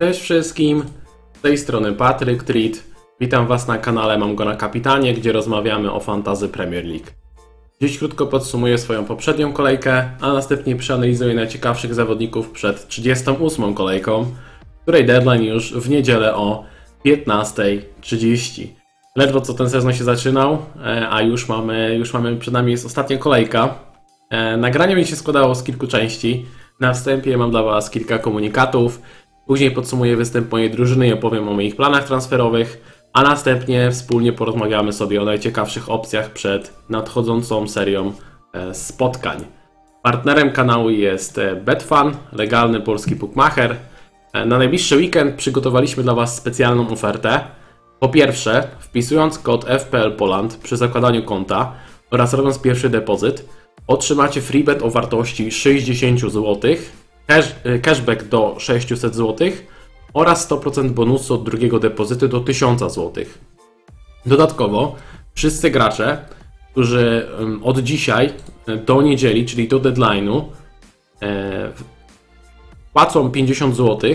Cześć wszystkim, z tej strony Patryk Treat. Witam Was na kanale Mam Go na Kapitanie, gdzie rozmawiamy o fantazy Premier League. Dziś krótko podsumuję swoją poprzednią kolejkę, a następnie przeanalizuję najciekawszych zawodników przed 38 kolejką, której deadline już w niedzielę o 15.30. Ledwo co ten sezon się zaczynał, e, a już mamy, już mamy przed nami jest ostatnia kolejka. E, Nagranie mi się składało z kilku części. Na wstępie mam dla Was kilka komunikatów, później podsumuję występ mojej drużyny i opowiem o moich planach transferowych, a następnie wspólnie porozmawiamy sobie o najciekawszych opcjach przed nadchodzącą serią e, spotkań. Partnerem kanału jest e, Betfan, legalny polski bookmacher. E, Na najbliższy weekend przygotowaliśmy dla Was specjalną ofertę. Po pierwsze, wpisując kod FPL Poland przy zakładaniu konta oraz robiąc pierwszy depozyt, otrzymacie freebet o wartości 60 zł, y, cashback do 600 zł oraz 100% bonusu od drugiego depozytu do 1000 zł. Dodatkowo, wszyscy gracze, którzy od dzisiaj y, do niedzieli, czyli do deadline'u, e, płacą 50 zł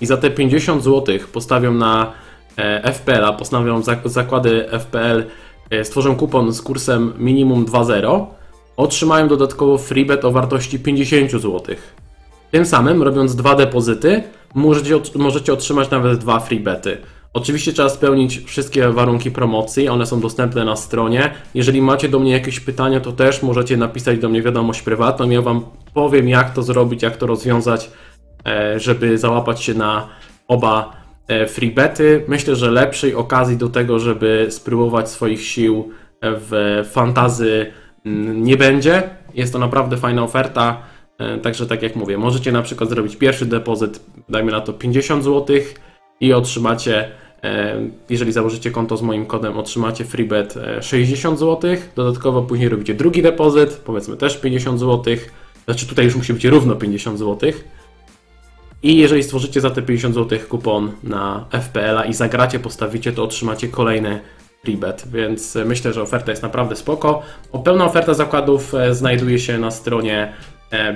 i za te 50 zł postawią na e, FPL-a, postanowią zak- zakłady FPL, e, stworzą kupon z kursem minimum 2.0, otrzymają dodatkowo freebet o wartości 50 zł. Tym samym, robiąc dwa depozyty, możecie, możecie otrzymać nawet dwa freebety. Oczywiście trzeba spełnić wszystkie warunki promocji, one są dostępne na stronie. Jeżeli macie do mnie jakieś pytania, to też możecie napisać do mnie wiadomość prywatną. Ja Wam powiem, jak to zrobić, jak to rozwiązać, e, żeby załapać się na oba e, freebety. Myślę, że lepszej okazji do tego, żeby spróbować swoich sił w fantazy mm, nie będzie. Jest to naprawdę fajna oferta. E, Także tak jak mówię, możecie na przykład zrobić pierwszy depozyt, dajmy na to 50 zł i otrzymacie, e, jeżeli założycie konto z moim kodem, otrzymacie freebet e, 60 zł. Dodatkowo później robicie drugi depozyt, powiedzmy też 50 zł. Znaczy tutaj już musi być równo 50 zł. I jeżeli stworzycie za te 50 zł kupon na FPL-a i zagracie, postawicie, to otrzymacie kolejny freebet, więc e, myślę, że oferta jest naprawdę spoko. Pełna oferta zakładów znajduje się na stronie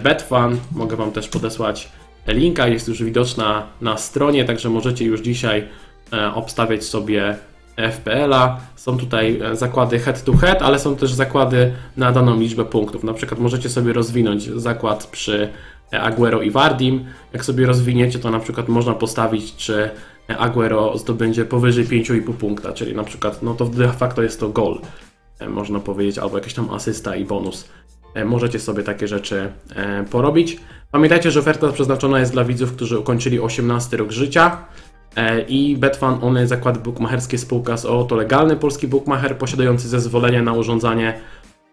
Betfan. Mogę Wam też podesłać linka, jest już widoczna na stronie, także możecie już dzisiaj e, obstawiać sobie FPL-a. Są tutaj e, zakłady head to head, ale są też zakłady na daną liczbę punktów. Na przykład możecie sobie rozwinąć zakład przy e, Aguero i Wardim. Jak sobie rozwiniecie, to na przykład można postawić, czy Aguero zdobędzie powyżej 5,5 punkta, czyli na przykład, no to de facto jest to gol, e, można powiedzieć, albo jakaś tam asysta i bonus. E, Możecie sobie takie rzeczy e, porobić. Pamiętajcie, że oferta przeznaczona jest dla widzów, którzy ukończyli 18 rok życia. E, I Betfan Online Zakłady Bukmacherskie Spółka z OO to legalny polski bookmacher posiadający zezwolenie na urządzanie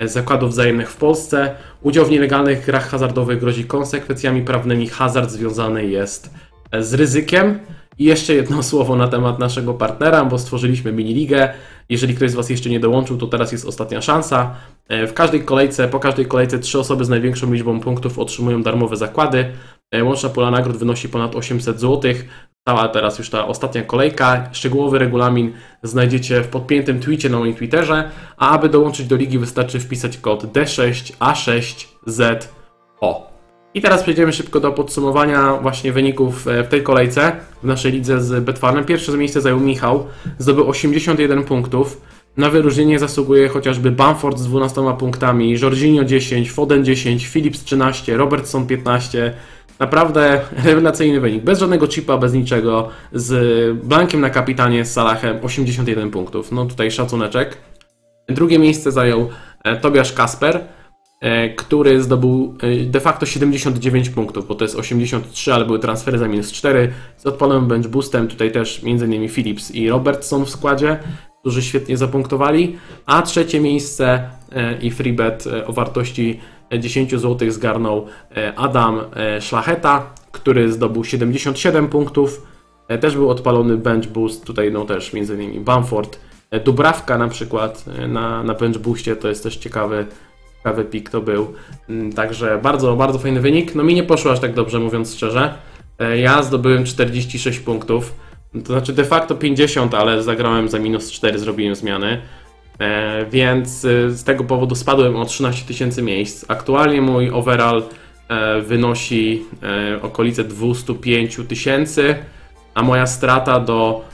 zakładów wzajemnych w Polsce. Udział w nielegalnych grach hazardowych grozi konsekwencjami prawnymi. Hazard związany jest z ryzykiem. I jeszcze jedno słowo na temat naszego partnera, bo stworzyliśmy mini-ligę. Jeżeli ktoś z Was jeszcze nie dołączył, to teraz jest ostatnia szansa. E, W każdej kolejce, po każdej kolejce trzy osoby z największą liczbą punktów otrzymują darmowe zakłady. E, Łączna pula nagród wynosi ponad 800 zł. Stała teraz już ta ostatnia kolejka. Szczegółowy regulamin znajdziecie w podpiętym tweetie na moim Twitterze. A aby dołączyć do ligi wystarczy wpisać kod D6A6ZO. I teraz przejdziemy szybko do podsumowania właśnie wyników e, w tej kolejce w naszej lidze z Betfarmem. Pierwsze miejsce zajął Michał, zdobył 81 punktów. Na wyróżnienie zasługuje chociażby Bamford z 12 punktami, Jorginho 10, Foden 10, Phillips 13, Robertson 15. Naprawdę rewelacyjny wynik. Bez żadnego chipa, bez niczego. Z Blankiem na kapitanie, z Salahem 81 punktów. No tutaj szacuneczek. Drugie miejsce zajął e, Tobiasz Kasper, który zdobył e, de facto 79 punktów, bo to jest 83, ale były transfery za minus 4. Z odpalonym bench boostem tutaj też m.in. Phillips i Robertson w składzie, którzy świetnie zapunktowali. A trzecie miejsce e, i freebet e, o wartości 10 zł zgarnął e, Adam e, Szlacheta, który zdobył 77 punktów. E, Też był odpalony bench boost, tutaj no też m.in. Bamford, e, Dubrawka na przykład e, na, na bench boostie, to jest też ciekawy, ciekawy pik to był. Mm, Także bardzo, bardzo fajny wynik. No mi nie poszło aż tak dobrze, mówiąc szczerze. E, Ja zdobyłem 46 punktów, to znaczy de facto 50, ale zagrałem za minus 4, zrobiłem zmiany. E, Więc e, z tego powodu spadłem o 13 tysięcy miejsc. Aktualnie mój overall e, wynosi okolice 205 tysięcy. a moja strata do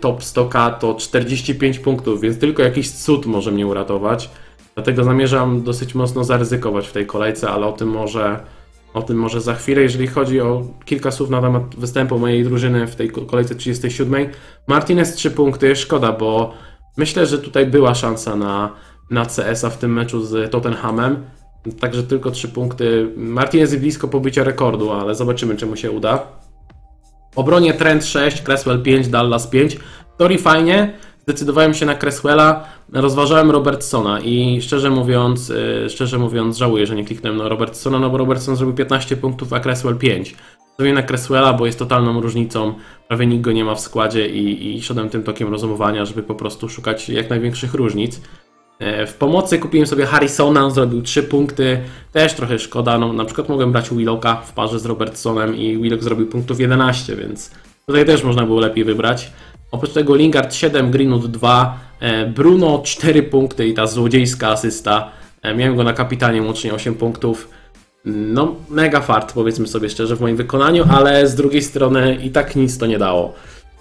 top 100k to 45 punktów, więc tylko jakiś cud może mnie uratować. Dlatego zamierzam dosyć mocno zaryzykować w tej kolejce, ale o tym może, o tym może za chwilę. Jeżeli chodzi o kilka słów na temat występu mojej drużyny w tej kolejce 37, Martinez 3 punkty, szkoda, bo myślę, że tutaj była szansa na, na CS-a w tym meczu z Tottenhamem. Także tylko 3 punkty. Martinez jest blisko pobicia rekordu, ale zobaczymy, czy mu się uda. Obronie Trent 6, Cresswell 5, Dallas 5. Tori fajnie. Zdecydowałem się na Cresswella, rozważałem Robertsona i szczerze mówiąc, yy, szczerze mówiąc żałuję, że nie kliknąłem na Robertsona, no bo Robertson zrobił 15 punktów, a Cresswell 5. Zrobiłem na Cresswella, bo jest totalną różnicą, prawie nikt go nie ma w składzie i, i szedłem tym tokiem rozumowania, żeby po prostu szukać jak największych różnic. E, W pomocy kupiłem sobie Harrisona, on zrobił 3 punkty, też trochę szkoda, no na przykład mogłem brać Willocka w parze z Robertsonem i Willock zrobił punktów 11, więc tutaj też można było lepiej wybrać. Oprócz tego Lingard 7, Greenwood 2, e, Bruno 4 punkty i ta złodziejska asysta. E, Miałem go na kapitanie łącznie 8 punktów. No, mega fart, powiedzmy sobie szczerze, w moim wykonaniu, ale z drugiej strony i tak nic to nie dało.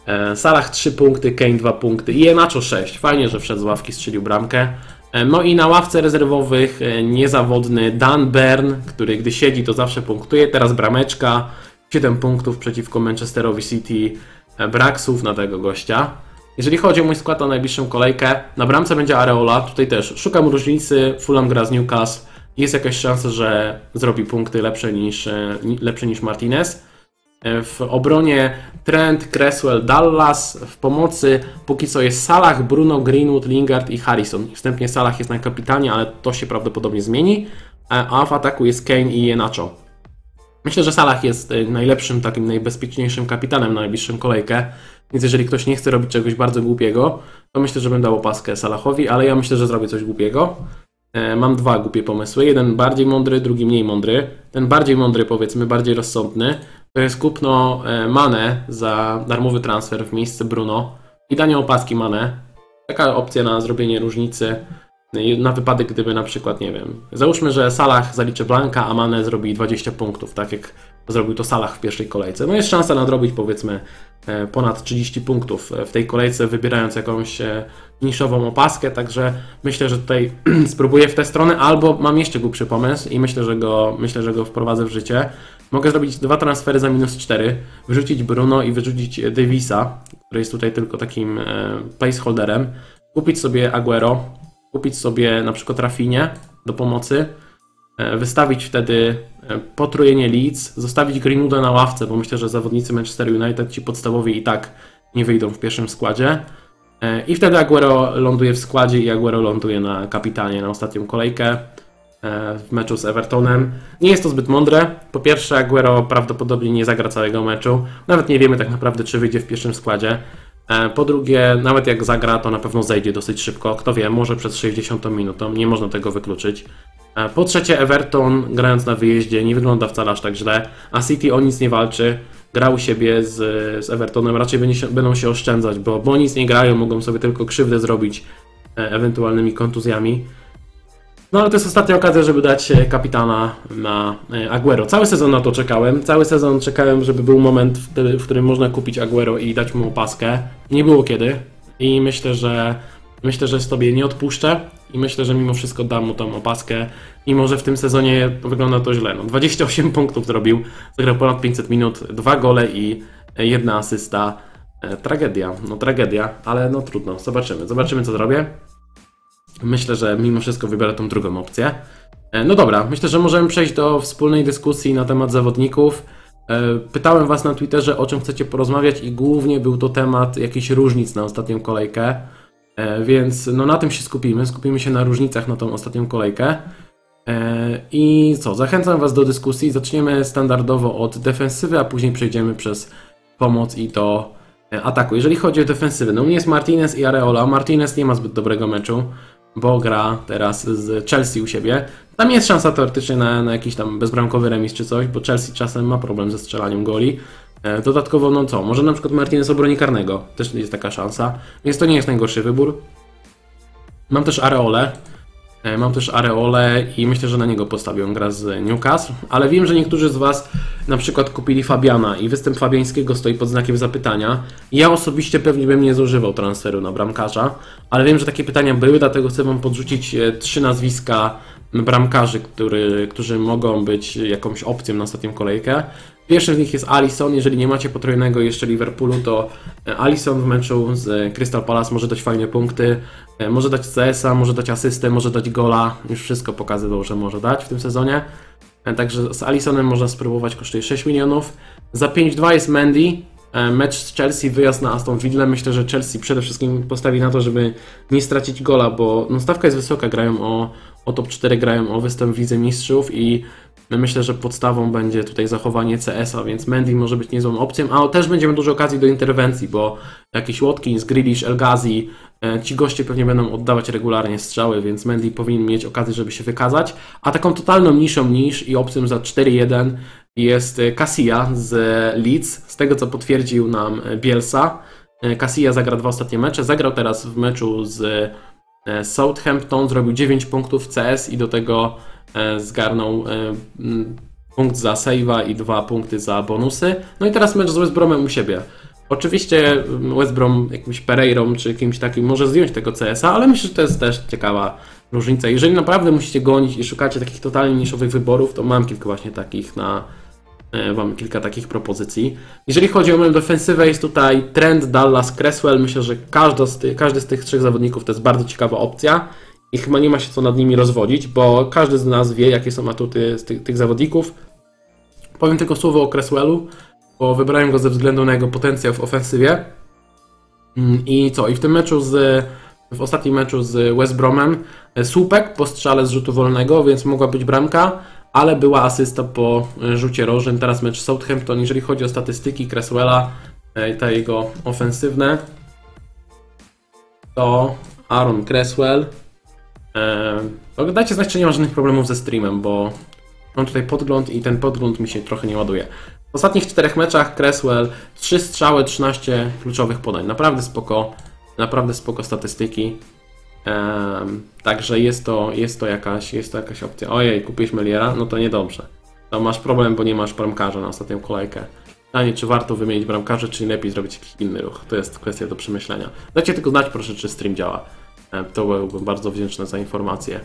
E, Salah 3 punkty, Kane 2 punkty i Enacho 6. Fajnie, że wszedł z ławki, strzelił bramkę. No i na ławce rezerwowych niezawodny Dan Byrne, który gdy siedzi to zawsze punktuje. Teraz brameczka, 7 punktów przeciwko Manchesterowi City. Brak słów na tego gościa. Jeżeli chodzi o mój skład na najbliższą kolejkę, na bramce będzie Areola, tutaj też szukam różnicy, Fulham gra z Newcastle, jest jakaś szansa, że zrobi punkty lepsze niż, e, lepsze niż Martinez. E, W obronie Trent, Cresswell, Dallas. W pomocy póki co jest Salah, Bruno, Greenwood, Lingard i Harrison. Wstępnie Salah jest na kapitanie, ale to się prawdopodobnie zmieni. E, A w ataku jest Kane i Enacho. Myślę, że Salah jest e, najlepszym, takim najbezpieczniejszym kapitanem na najbliższą kolejkę. Więc jeżeli ktoś nie chce robić czegoś bardzo głupiego, to myślę, że bym dał opaskę Salahowi, ale ja myślę, że zrobię coś głupiego. E, Mam dwa głupie pomysły. Jeden bardziej mądry, drugi mniej mądry. Ten bardziej mądry, powiedzmy, bardziej rozsądny, to jest kupno e, Mane za darmowy transfer w miejsce Bruno i danie opaski Mane. Taka opcja na zrobienie różnicy na wypadek, gdyby na przykład, nie wiem, załóżmy, że Salah zaliczy Blanka, a Mane zrobi 20 punktów, tak jak zrobił to Salah w pierwszej kolejce. No jest szansa nadrobić, powiedzmy, e, ponad 30 punktów w tej kolejce, wybierając jakąś e, niszową opaskę, także myślę, że tutaj spróbuję w tę stronę, albo mam jeszcze głupszy pomysł i myślę, że go, myślę, że go wprowadzę w życie. Mogę zrobić dwa transfery za minus 4, wyrzucić Bruno i wyrzucić Davisa, który jest tutaj tylko takim e, placeholderem, kupić sobie Aguero, kupić sobie na przykład Rafinie do pomocy, e, wystawić wtedy e, potrojenie Leeds, zostawić Greenwooda na ławce, bo myślę, że zawodnicy Manchester United ci podstawowi i tak nie wyjdą w pierwszym składzie. E, I wtedy Aguero ląduje w składzie i Aguero ląduje na kapitanie na ostatnią kolejkę w meczu z Evertonem. Nie jest to zbyt mądre. Po pierwsze, Aguero prawdopodobnie nie zagra całego meczu. Nawet nie wiemy tak naprawdę, czy wyjdzie w pierwszym składzie. E, Po drugie, nawet jak zagra, to na pewno zejdzie dosyć szybko. Kto wie, może przed 60 minutą, nie można tego wykluczyć. E, Po trzecie, Everton grając na wyjeździe nie wygląda wcale aż tak źle, a City o nic nie walczy. Gra u siebie z, z Evertonem, raczej będą się oszczędzać, bo, bo nic nie grają, mogą sobie tylko krzywdę zrobić e, ewentualnymi kontuzjami. No ale to jest ostatnia okazja, żeby dać e, kapitana na e, Aguero. Cały sezon na to czekałem. Cały sezon czekałem, żeby był moment, w którym można kupić Aguero i dać mu opaskę. Nie było kiedy. I myślę, że myślę, że sobie nie odpuszczę i myślę, że mimo wszystko dam mu tą opaskę. Mimo, że w tym sezonie wygląda to źle. No, 28 punktów zrobił, zagrał ponad 500 minut, dwa gole i e, jedna asysta. Tragedia, no tragedia, ale no trudno. Zobaczymy, zobaczymy co zrobię. Myślę, że mimo wszystko wybiorę tą drugą opcję. E, No dobra, myślę, że możemy przejść do wspólnej dyskusji na temat zawodników. E, Pytałem Was na Twitterze, o czym chcecie porozmawiać, i głównie był to temat jakichś różnic na ostatnią kolejkę. E, Więc no na tym się skupimy. Skupimy się na różnicach na tą ostatnią kolejkę. I co, zachęcam Was do dyskusji. Zaczniemy standardowo od defensywy, a później przejdziemy przez pomoc i do ataku. Jeżeli chodzi o defensywę, no u mnie jest Martinez i Areola. Martinez nie ma zbyt dobrego meczu, bo gra teraz z Chelsea u siebie. Tam jest szansa teoretycznie na, na jakiś tam bezbramkowy remis czy coś, bo Chelsea czasem ma problem ze strzelaniem goli. E, Dodatkowo, no co, może na przykład Martinez obroni karnego, też jest taka szansa, więc to nie jest najgorszy wybór. Mam też Areolę. E, Mam też Areole i myślę, że na niego postawię. On gra z Newcastle, ale wiem, że niektórzy z Was na przykład kupili Fabiana i występ Fabiańskiego stoi pod znakiem zapytania. Ja osobiście pewnie bym nie zużywał transferu na bramkarza, ale wiem, że takie pytania były, dlatego chcę Wam podrzucić e, trzy nazwiska bramkarzy, który, którzy mogą być jakąś opcją na ostatnią kolejkę. Pierwszy z nich jest Alisson. Jeżeli nie macie potrójnego jeszcze Liverpoolu, to e, Alisson w meczu z Crystal Palace może dać fajne punkty. E, Może dać CS-a, może dać asystę, może dać gola. Już wszystko pokazywał, że może dać w tym sezonie. E, Także z Alissonem można spróbować, kosztuje 6 milionów. Za 5-2 jest Mendy. E, Mecz z Chelsea, wyjazd na Aston Villa. Myślę, że Chelsea przede wszystkim postawi na to, żeby nie stracić gola, bo no, stawka jest wysoka, grają o, o top 4, grają o występ w Lidze Mistrzów i myślę, że podstawą będzie tutaj zachowanie CS-a, więc Mendy może być niezłą opcją, a też będziemy dużo okazji do interwencji, bo jakiś Watkins, Grealish, El Ghazi, e, ci goście pewnie będą oddawać regularnie strzały, więc Mendy powinien mieć okazję, żeby się wykazać. A taką totalną niszą niż i opcją za 4-1 jest e, Casilla z Leeds, z tego co potwierdził nam e, Bielsa. Casilla zagra dwa ostatnie mecze, zagrał teraz w meczu z Southampton, zrobił 9 punktów w CS i do tego e, zgarnął e, punkt za save'a i dwa punkty za bonusy. No i teraz mecz z West Bromem u siebie. Oczywiście West Brom jakimś Pereirą czy kimś takim może zdjąć tego CS-a, ale myślę, że to jest też ciekawa różnica. Jeżeli naprawdę musicie gonić i szukacie takich totalnie niszowych wyborów, to mam kilka właśnie takich na, e, Mam kilka takich propozycji. Jeżeli chodzi o moją defensywę, jest tutaj Trent, Dallas, Cresswell. Myślę, że każdy z, tych, każdy z tych trzech zawodników to jest bardzo ciekawa opcja i chyba nie ma się co nad nimi rozwodzić, bo każdy z nas wie, jakie są atuty z tych, tych zawodników. Powiem tylko słowo o Cresswellu, bo wybrałem go ze względu na jego potencjał w ofensywie. Mm, I co? I w tym meczu z. W ostatnim meczu z West Bromem e, słupek po strzale z rzutu wolnego, więc mogła być bramka, ale była asysta po e, rzucie rożnym. Teraz mecz Southampton. Jeżeli chodzi o statystyki Cresswella, e, te jego ofensywne, to Aaron Cresswell. E, to dajcie znać, czy nie ma żadnych problemów ze streamem, bo mam tutaj podgląd i ten podgląd mi się trochę nie ładuje. W ostatnich czterech meczach Cresswell 3 strzały, 13 kluczowych podań. Naprawdę spoko, naprawdę spoko statystyki. Także jest to, jest, to jakaś, jest to jakaś opcja. Ojej, kupiłeś Meliera? No to niedobrze. To masz problem, bo nie masz bramkarza na ostatnią kolejkę. Pytanie, czy warto wymienić bramkarza, czy lepiej zrobić jakiś inny ruch. To jest kwestia do przemyślenia. Dajcie tylko znać proszę, czy stream działa. To byłbym bardzo wdzięczny za informację.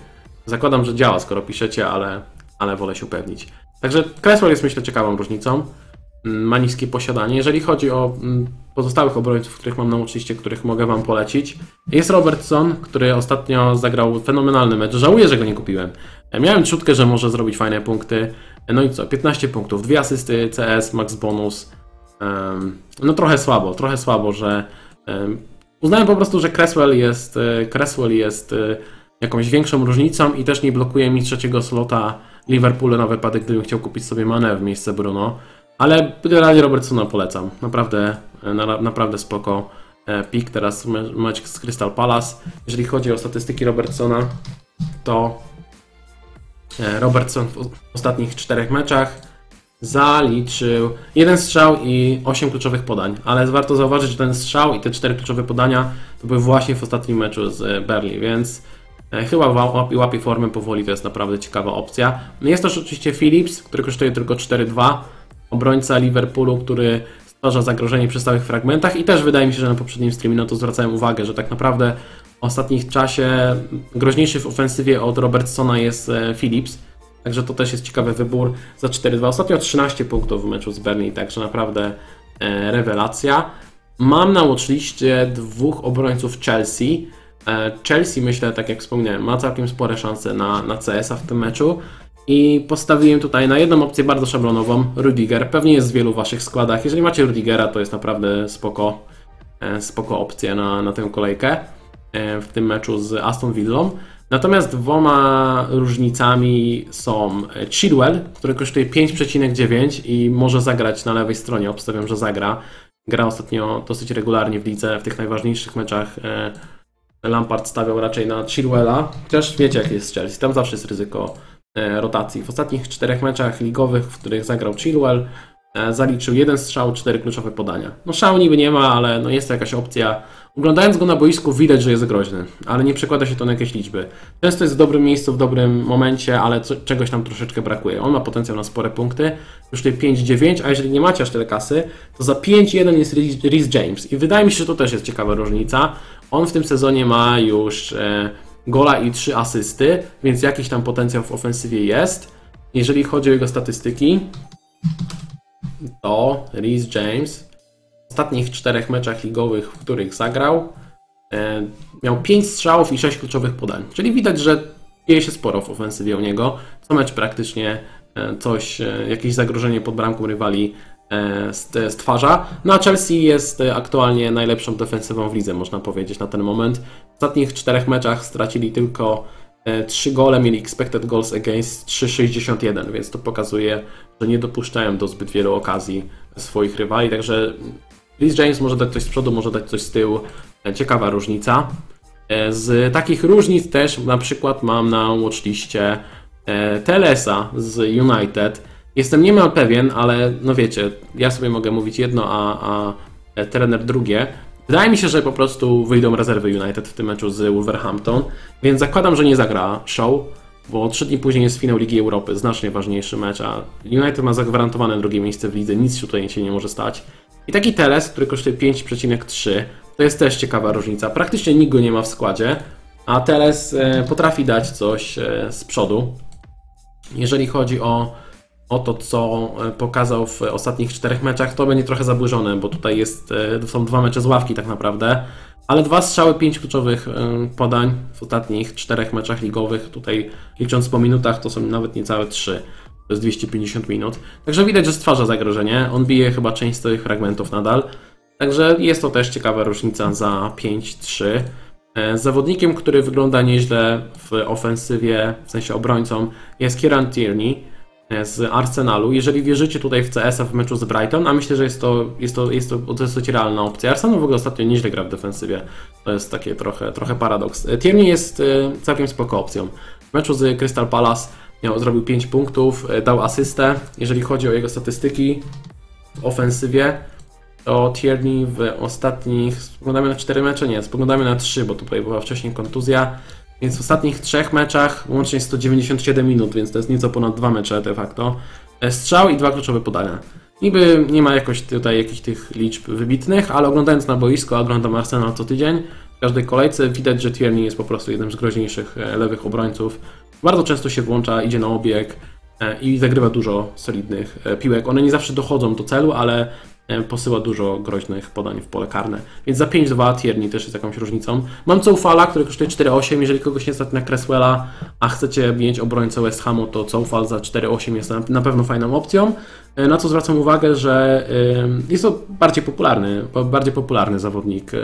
Zakładam, że działa, skoro piszecie, ale, ale wolę się upewnić. Także Cresswell jest myślę ciekawą różnicą. Mm, Ma niskie posiadanie. Jeżeli chodzi o mm, pozostałych obrońców, których mam na uczciście, których mogę Wam polecić, jest Robertson, który ostatnio zagrał fenomenalny mecz. Żałuję, że go nie kupiłem. E, Miałem czutkę, że może zrobić fajne punkty. E, No i co? 15 punktów, dwie asysty, CS, max bonus. No trochę słabo, trochę słabo, że em, uznałem po prostu, że Cresswell jest, e, Cresswell jest jakąś większą różnicą i też nie blokuje mi trzeciego slota Liverpoolu na wypadek, gdybym chciał kupić sobie Mane w miejsce Bruno. Ale generalnie Robertsona polecam. Naprawdę, e, na, naprawdę spoko e, pik. Teraz me- mecz z Crystal Palace. Jeżeli chodzi o statystyki Robertsona, to e, Robertson w ostatnich czterech meczach zaliczył jeden strzał i 8 kluczowych podań. Ale warto zauważyć, że ten strzał i te cztery kluczowe podania to były właśnie w ostatnim meczu z Berlin, więc chyba łapie, łapie formę powoli, to jest naprawdę ciekawa opcja. No Jest też oczywiście Phillips, który kosztuje tylko 4-2, obrońca Liverpoolu, który stwarza zagrożenie przy stałych fragmentach i też wydaje mi się, że na poprzednim streamie na to zwracałem uwagę, że tak naprawdę w ostatnim czasie groźniejszy w ofensywie od Robertsona jest e, Phillips. Także to też jest ciekawy wybór za 4-2. Ostatnio 13 punktów w meczu z Berlin, także naprawdę e, rewelacja. Mam na watchliście dwóch obrońców Chelsea. E, Chelsea, myślę, tak jak wspomniałem, ma całkiem spore szanse na, na CS-a w tym meczu. I postawiłem tutaj na jedną opcję bardzo szablonową, Rudiger. Pewnie jest w wielu waszych składach. Jeżeli macie Rudigera, to jest naprawdę spoko, e, spoko opcja na, na tę kolejkę e, w tym meczu z Aston Villą. Natomiast dwoma różnicami są Chilwell, który kosztuje 5,9 i może zagrać na lewej stronie. Obstawiam, że zagra. Gra ostatnio dosyć regularnie w lidze, w tych najważniejszych meczach. e, Lampard stawiał raczej na Chilwella. Chociaż wiecie, jak jest z Chelsea, tam zawsze jest ryzyko rotacji. W ostatnich czterech meczach ligowych, w których zagrał Chilwell, e, zaliczył jeden strzał, cztery kluczowe podania. No szału niby nie ma, ale no jest to jakaś opcja. Oglądając go na boisku widać, że jest groźny, ale nie przekłada się to na jakieś liczby. Często jest w dobrym miejscu, w dobrym momencie, ale co, czegoś tam troszeczkę brakuje. On ma potencjał na spore punkty, już tutaj 5-9, a jeżeli nie macie aż tyle kasy, to za 5-1 jest Rhys James. I wydaje mi się, że to też jest ciekawa różnica. On w tym sezonie ma już e, gola i 3 asysty, więc jakiś tam potencjał w ofensywie jest. Jeżeli chodzi o jego statystyki, to Rhys James w ostatnich czterech meczach ligowych, w których zagrał, e, miał 5 strzałów i 6 kluczowych podań. Czyli widać, że dzieje się sporo w ofensywie u niego. Co mecz praktycznie e, coś, e, jakieś zagrożenie pod bramką rywali stwarza. No a Chelsea jest aktualnie najlepszą defensywą w lidze, można powiedzieć na ten moment. W ostatnich czterech meczach stracili tylko 3 gole, mieli expected goals against 3,61, więc to pokazuje, że nie dopuszczają do zbyt wielu okazji swoich rywali, także Rhys James może dać coś z przodu, może dać coś z tyłu. Ciekawa różnica. Z takich różnic też na przykład mam na watchliście Telesa z United. Jestem niemal pewien, ale no wiecie, ja sobie mogę mówić jedno, a, a trener drugie. Wydaje mi się, że po prostu wyjdą rezerwy United w tym meczu z Wolverhampton, więc zakładam, że nie zagra show, bo trzy dni później jest finał Ligi Europy, znacznie ważniejszy mecz, a United ma zagwarantowane drugie miejsce w lidze, nic się tutaj się nie może stać. I taki Teles, który kosztuje 5,3, to jest też ciekawa różnica. Praktycznie nikt go nie ma w składzie, a Teles e, potrafi dać coś e, z przodu. Jeżeli chodzi o o to, co e, pokazał w ostatnich czterech meczach, to będzie trochę zaburzone, bo tutaj jest, e, są dwa mecze z ławki tak naprawdę, ale dwa strzały, pięć kluczowych e, podań w ostatnich czterech meczach ligowych, tutaj licząc po minutach, to są nawet niecałe trzy. To jest 250 minut. Także widać, że stwarza zagrożenie. On bije chyba część tych fragmentów nadal. Także jest to też ciekawa różnica za 5-3. Zawodnikiem, który wygląda nieźle w ofensywie, w sensie obrońcą, jest Kieran Tierney z Arsenalu. Jeżeli wierzycie tutaj w CS-a w meczu z Brighton, a myślę, że jest to, jest to, jest to dosyć realna opcja. Arsenal w ogóle ostatnio nieźle gra w defensywie. To jest takie trochę, trochę paradoks. Tierney jest e, całkiem spoko opcją. W meczu z Crystal Palace miał, zrobił 5 punktów, e, dał asystę. Jeżeli chodzi o jego statystyki w ofensywie, to Tierney w ostatnich, spoglądamy na 4 mecze, nie, spoglądamy na 3, bo tutaj była wcześniej kontuzja. Więc w ostatnich trzech meczach łącznie 197 minut, więc to jest nieco ponad dwa mecze de facto. E, strzał i dwa kluczowe podania. Niby nie ma jakoś tutaj jakichś tych liczb wybitnych, ale oglądając na boisko, oglądam Arsenal co tydzień, w każdej kolejce widać, że Tierney jest po prostu jednym z groźniejszych e, lewych obrońców. Bardzo często się włącza, idzie na obieg e, i zagrywa dużo solidnych piłek. One nie zawsze dochodzą do celu, ale posyła dużo groźnych podań w pole karne. Więc za 5-2 Tierney też jest jakąś różnicą. Mam Coufala, który kosztuje 4-8. Jeżeli kogoś nie stać na Cresswella, a chcecie mieć obrońcę West Hamu, to Coufal za 4-8 jest na pewno fajną opcją. E, na co zwracam uwagę, że jest to bardziej popularny, bardziej popularny zawodnik, e,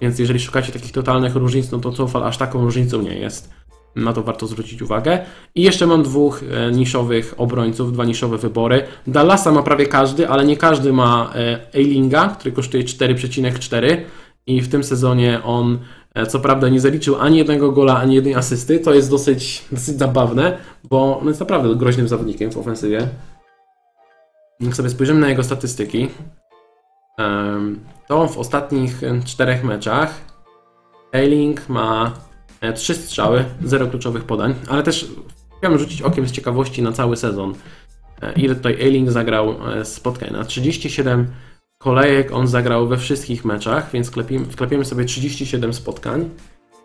więc jeżeli szukacie takich totalnych różnic, no to Coufal aż taką różnicą nie jest. Na to warto zwrócić uwagę. I jeszcze mam dwóch e, niszowych obrońców, dwa niszowe wybory. Dallasa ma prawie każdy, ale nie każdy ma Eilinga, który kosztuje 4,4 i w tym sezonie on e, co prawda nie zaliczył ani jednego gola, ani jednej asysty. To jest dosyć, dosyć zabawne, bo on jest naprawdę groźnym zawodnikiem w ofensywie. Jak sobie spojrzymy na jego statystyki, to w ostatnich czterech meczach Eiling ma trzy strzały, zero kluczowych podań, ale też chciałem rzucić okiem z ciekawości na cały sezon. E, ile tutaj Ailing zagrał e, spotkań? Na 37 kolejek on zagrał we wszystkich meczach, więc wklepiemy, wklepiemy sobie 37 spotkań.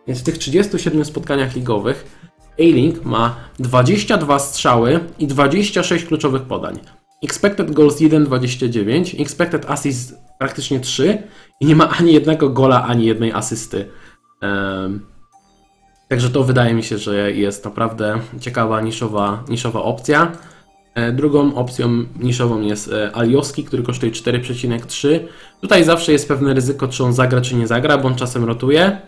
Więc w tych 37 spotkaniach ligowych Ailing ma 22 strzały i 26 kluczowych podań. Expected goals 1,29, expected assists praktycznie 3 i nie ma ani jednego gola, ani jednej asysty. Um, Także to wydaje mi się, że jest naprawdę ciekawa, niszowa, niszowa opcja. E, drugą opcją niszową jest e, Alioski, który kosztuje 4,3. Tutaj zawsze jest pewne ryzyko, czy on zagra, czy nie zagra, bo on czasem rotuje,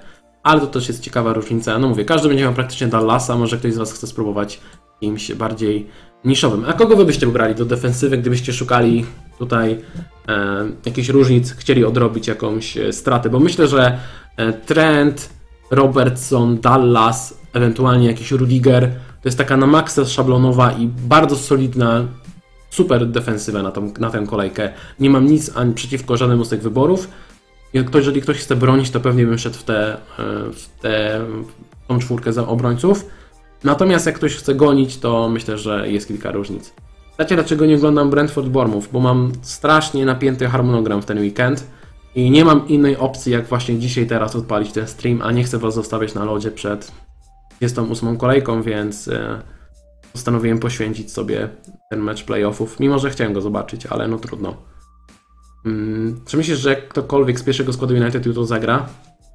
ale to też jest ciekawa różnica. No mówię, każdy będzie miał praktycznie Dallasa, może ktoś z Was chce spróbować kimś bardziej niszowym. A kogo Wy byście wybrali do defensywy, gdybyście szukali tutaj e, jakichś różnic, chcieli odrobić jakąś e, stratę? Bo myślę, że trend Robertson, Dallas, ewentualnie jakiś Rudiger. To jest taka na maksa szablonowa i bardzo solidna super defensywę na, tą, na tę kolejkę. Nie mam nic ani przeciwko żadnemu z tych wyborów. Jeżeli ktoś chce bronić, to pewnie bym szedł w tę w te, w tą czwórkę za obrońców. Natomiast jak ktoś chce gonić, to myślę, że jest kilka różnic. Wiecie, dlaczego nie oglądam Brentford Bournemouth? Bo mam strasznie napięty harmonogram w ten weekend i nie mam innej opcji, jak właśnie dzisiaj, teraz odpalić ten stream, a nie chcę Was zostawiać na lodzie przed 28 kolejką, więc e, postanowiłem poświęcić sobie ten mecz playoffów, mimo że chciałem go zobaczyć, ale no trudno. Hmm, czy myślisz, że ktokolwiek z pierwszego składu United jutro zagra?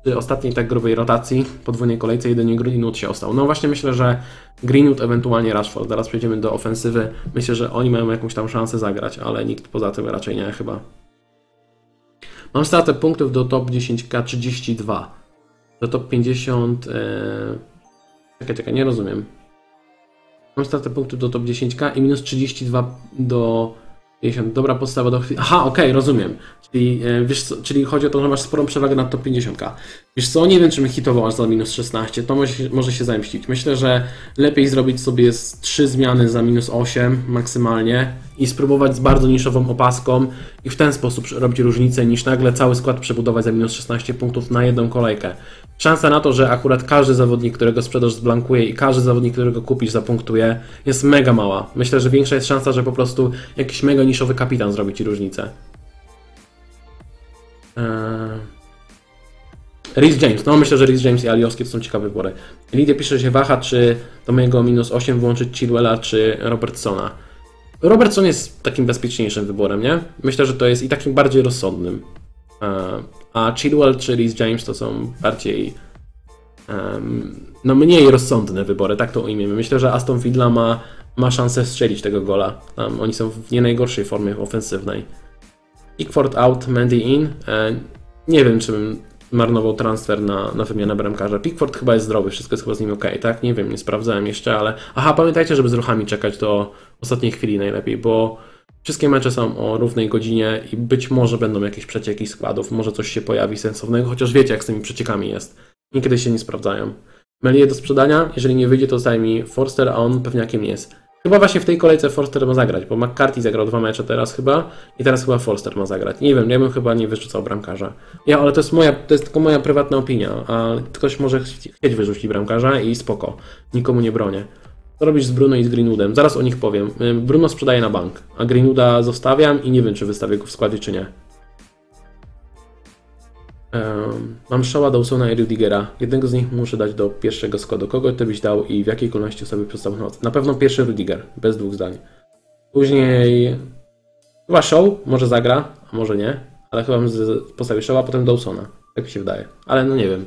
Przy ostatniej tak grubej rotacji, podwójnej kolejce, jedynie Greenwood się ostał. No właśnie myślę, że Greenwood, ewentualnie Rashford. Zaraz przejdziemy do ofensywy. Myślę, że oni mają jakąś tam szansę zagrać, ale nikt poza tym raczej nie chyba. Mam stratę punktów do top 10k 32. Do top 50. Yy... Czekaj, czekaj, nie rozumiem. Mam stratę punktów do top 10k i minus 32 do 50. Dobra podstawa do chwili. Aha, okej, rozumiem. Czyli, e, wiesz co, czyli chodzi o to, że masz sporą przewagę nad top 50k. Wiesz co, nie wiem, czy mi hitował aż za minus 16, to może, może się zemścić. Myślę, że lepiej zrobić sobie z 3 zmiany za minus 8 maksymalnie i spróbować z bardzo niszową opaską i w ten sposób robić różnicę, niż nagle cały skład przebudować za minus 16 punktów na jedną kolejkę. Szansa na to, że akurat każdy zawodnik, którego sprzedaż zblankuje i każdy zawodnik, którego kupisz, zapunktuje, jest mega mała. Myślę, że większa jest szansa, że po prostu jakiś mega niszowy kapitan zrobi ci różnicę. Eee... Rhys James, no myślę, że Rhys James i Alioski to są ciekawe wybory. Lidia pisze, że się waha, czy do mojego minus 8 włączyć Chilwella, czy Robertsona. Robertson jest takim bezpieczniejszym wyborem, nie? Myślę, że to jest i takim bardziej rozsądnym. Eee, A Chilwell czy Rhys James to są bardziej no mniej rozsądne wybory, tak to ujmiemy. Myślę, że Aston Villa ma, ma szansę strzelić tego gola. Tam oni są w nie najgorszej formie ofensywnej. Pickford out, Mandy in. E, nie wiem, czy bym marnował transfer na, na wymianę bramkarza. Pickford chyba jest zdrowy, wszystko jest chyba z nim ok, tak? Nie wiem, nie sprawdzałem jeszcze, ale... Aha, pamiętajcie, żeby z ruchami czekać do ostatniej chwili najlepiej, bo wszystkie mecze są o równej godzinie i być może będą jakieś przecieki składów, może coś się pojawi sensownego, chociaż wiecie, jak z tymi przeciekami jest. Niekiedy się nie sprawdzają. Melie do sprzedania, jeżeli nie wyjdzie, to zajmij mi Forster, a on pewniakiem jest. Chyba właśnie w tej kolejce Forster ma zagrać, bo McCarthy zagrał dwa mecze teraz chyba i teraz chyba Forster ma zagrać. Nie wiem, ja bym chyba nie wyrzucał bramkarza. Ja, ale to jest moja, to jest tylko moja prywatna opinia, a ktoś może chci- chcieć wyrzucić bramkarza i spoko, nikomu nie bronię. Co robisz z Bruno i z Greenwoodem? Zaraz o nich powiem. Bruno sprzedaje na bank, a Greenwooda zostawiam i nie wiem, czy wystawię go w składzie, czy nie. Mam Shawa, Dawsona i Rudigera. Jednego z nich muszę dać do pierwszego składu. Kogo ty byś dał i w jakiej kolejności sobie przedstawił noc? Na pewno pierwszy Rudiger, bez dwóch zdań. Później chyba Shaw, może zagra, a może nie, ale chyba bym postawił Shawa, potem Dawsona. Tak mi się wydaje. Ale no nie wiem.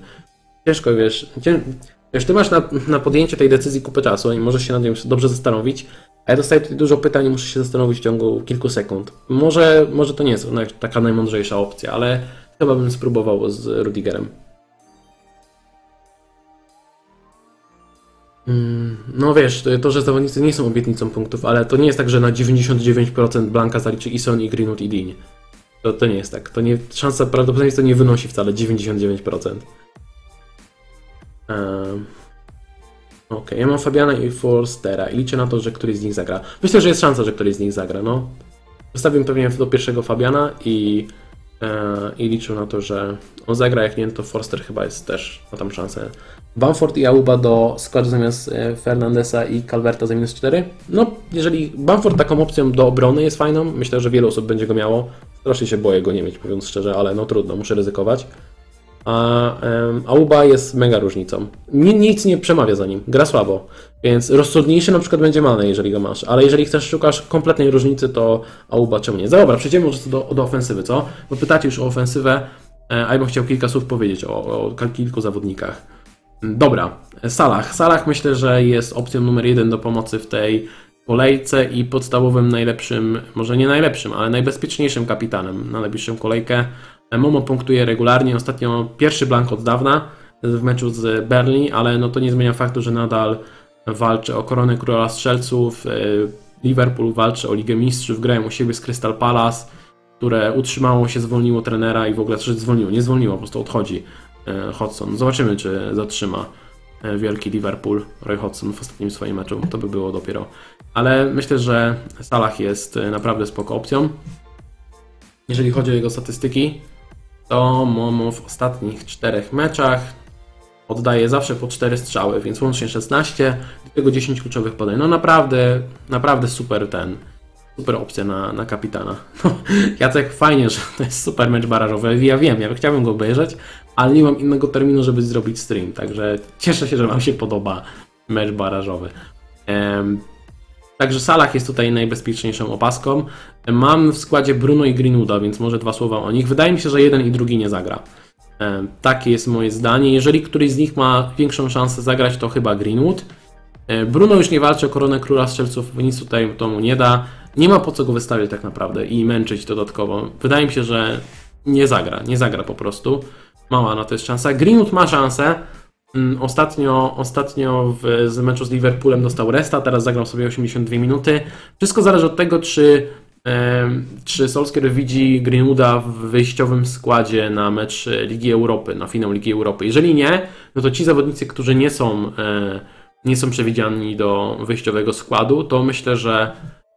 Ciężko, wiesz, cię, wiesz ty masz na, na podjęcie tej decyzji kupę czasu i możesz się nad nią dobrze zastanowić, a ja dostaję tutaj dużo pytań i muszę się zastanowić w ciągu kilku sekund. Może, może to nie jest naj- taka najmądrzejsza opcja, ale chyba bym spróbował z Rudigerem. Mm, No wiesz, to, że zawodnicy nie są obietnicą punktów, ale to nie jest tak, że na 99% Blanka zaliczy Ison i Greenwood i Dean. To, to nie jest tak. To nie, szansa prawdopodobieństwo nie wynosi wcale 99%. Um, Okej, ja mam Fabiana i Forstera i liczę na to, że któryś z nich zagra. Myślę, że jest szansa, że któryś z nich zagra, no. Zostawiam pewnie do pierwszego Fabiana i, i liczę na to, że on zagra, jak nie, to Forster chyba jest też, ma tam szansę. Bamford i Auba do składu zamiast e, Fernandesa i Calverta za minus 4. No, jeżeli Bamford taką opcją do obrony jest fajną, myślę, że wiele osób będzie go miało. Strasznie się boję go nie mieć, mówiąc szczerze, ale no trudno, muszę ryzykować. A em, Auba jest mega różnicą. Ni, nic nie przemawia za nim, gra słabo. Więc rozsądniejszy na przykład będzie Mane, jeżeli go masz. Ale jeżeli chcesz, szukasz kompletnej różnicy, to Auba czemu nie? Dobra, przejdziemy może do, do ofensywy, co? Bo pytacie już o ofensywę, e, a ja bym chciał kilka słów powiedzieć o, o kilku zawodnikach. Dobra, Salah. Salah myślę, że jest opcją numer jeden do pomocy w tej kolejce i podstawowym najlepszym, może nie najlepszym, ale najbezpieczniejszym kapitanem na najbliższą kolejkę. Momo punktuje regularnie, ostatnio pierwszy blank od dawna w meczu z Berlin, ale no to nie zmienia faktu, że nadal walczy o koronę króla strzelców. Y, Liverpool walczy o Ligę Mistrzów, grają u siebie z Crystal Palace, które utrzymało się, zwolniło trenera i w ogóle, że zwolniło, nie zwolniło, po prostu odchodzi y, Hodgson. Zobaczymy, czy zatrzyma. e, wielki Liverpool, Roy Hodgson w ostatnim swoim meczu, to by było dopiero. Ale myślę, że Salah jest e, naprawdę spoko opcją. Jeżeli chodzi o jego statystyki, to Momo w ostatnich czterech meczach oddaje zawsze po 4 strzały, więc łącznie 16, do tego 10 kluczowych podań. No naprawdę, naprawdę super ten, super opcja na, na kapitana. No, Jacek, fajnie, że to jest super mecz barażowy, ja wiem, ja chciałbym go obejrzeć, ale nie mam innego terminu, żeby zrobić stream, także cieszę się, że Wam się podoba mecz barażowy. Em, Także Salah jest tutaj najbezpieczniejszą opaską. Mam w składzie Bruno i Greenwooda, więc może dwa słowa o nich. Wydaje mi się, że jeden i drugi nie zagra. E, Takie jest moje zdanie. Jeżeli któryś z nich ma większą szansę zagrać, to chyba Greenwood. E, Bruno już nie walczy o koronę króla strzelców, nic tutaj to mu nie da. Nie ma po co go wystawiać tak naprawdę i męczyć dodatkowo. Wydaje mi się, że nie zagra, nie zagra po prostu. Mała na to jest szansa. Greenwood ma szansę. Mm, Ostatnio, ostatnio w z meczu z Liverpoolem dostał resta, teraz zagrał sobie 82 minuty. Wszystko zależy od tego, czy, em, czy Solskjaer widzi Greenwooda w wyjściowym składzie na mecz Ligi Europy, na finał Ligi Europy. Jeżeli nie, no to ci zawodnicy, którzy nie są, e, nie są przewidziani do wyjściowego składu, to myślę, że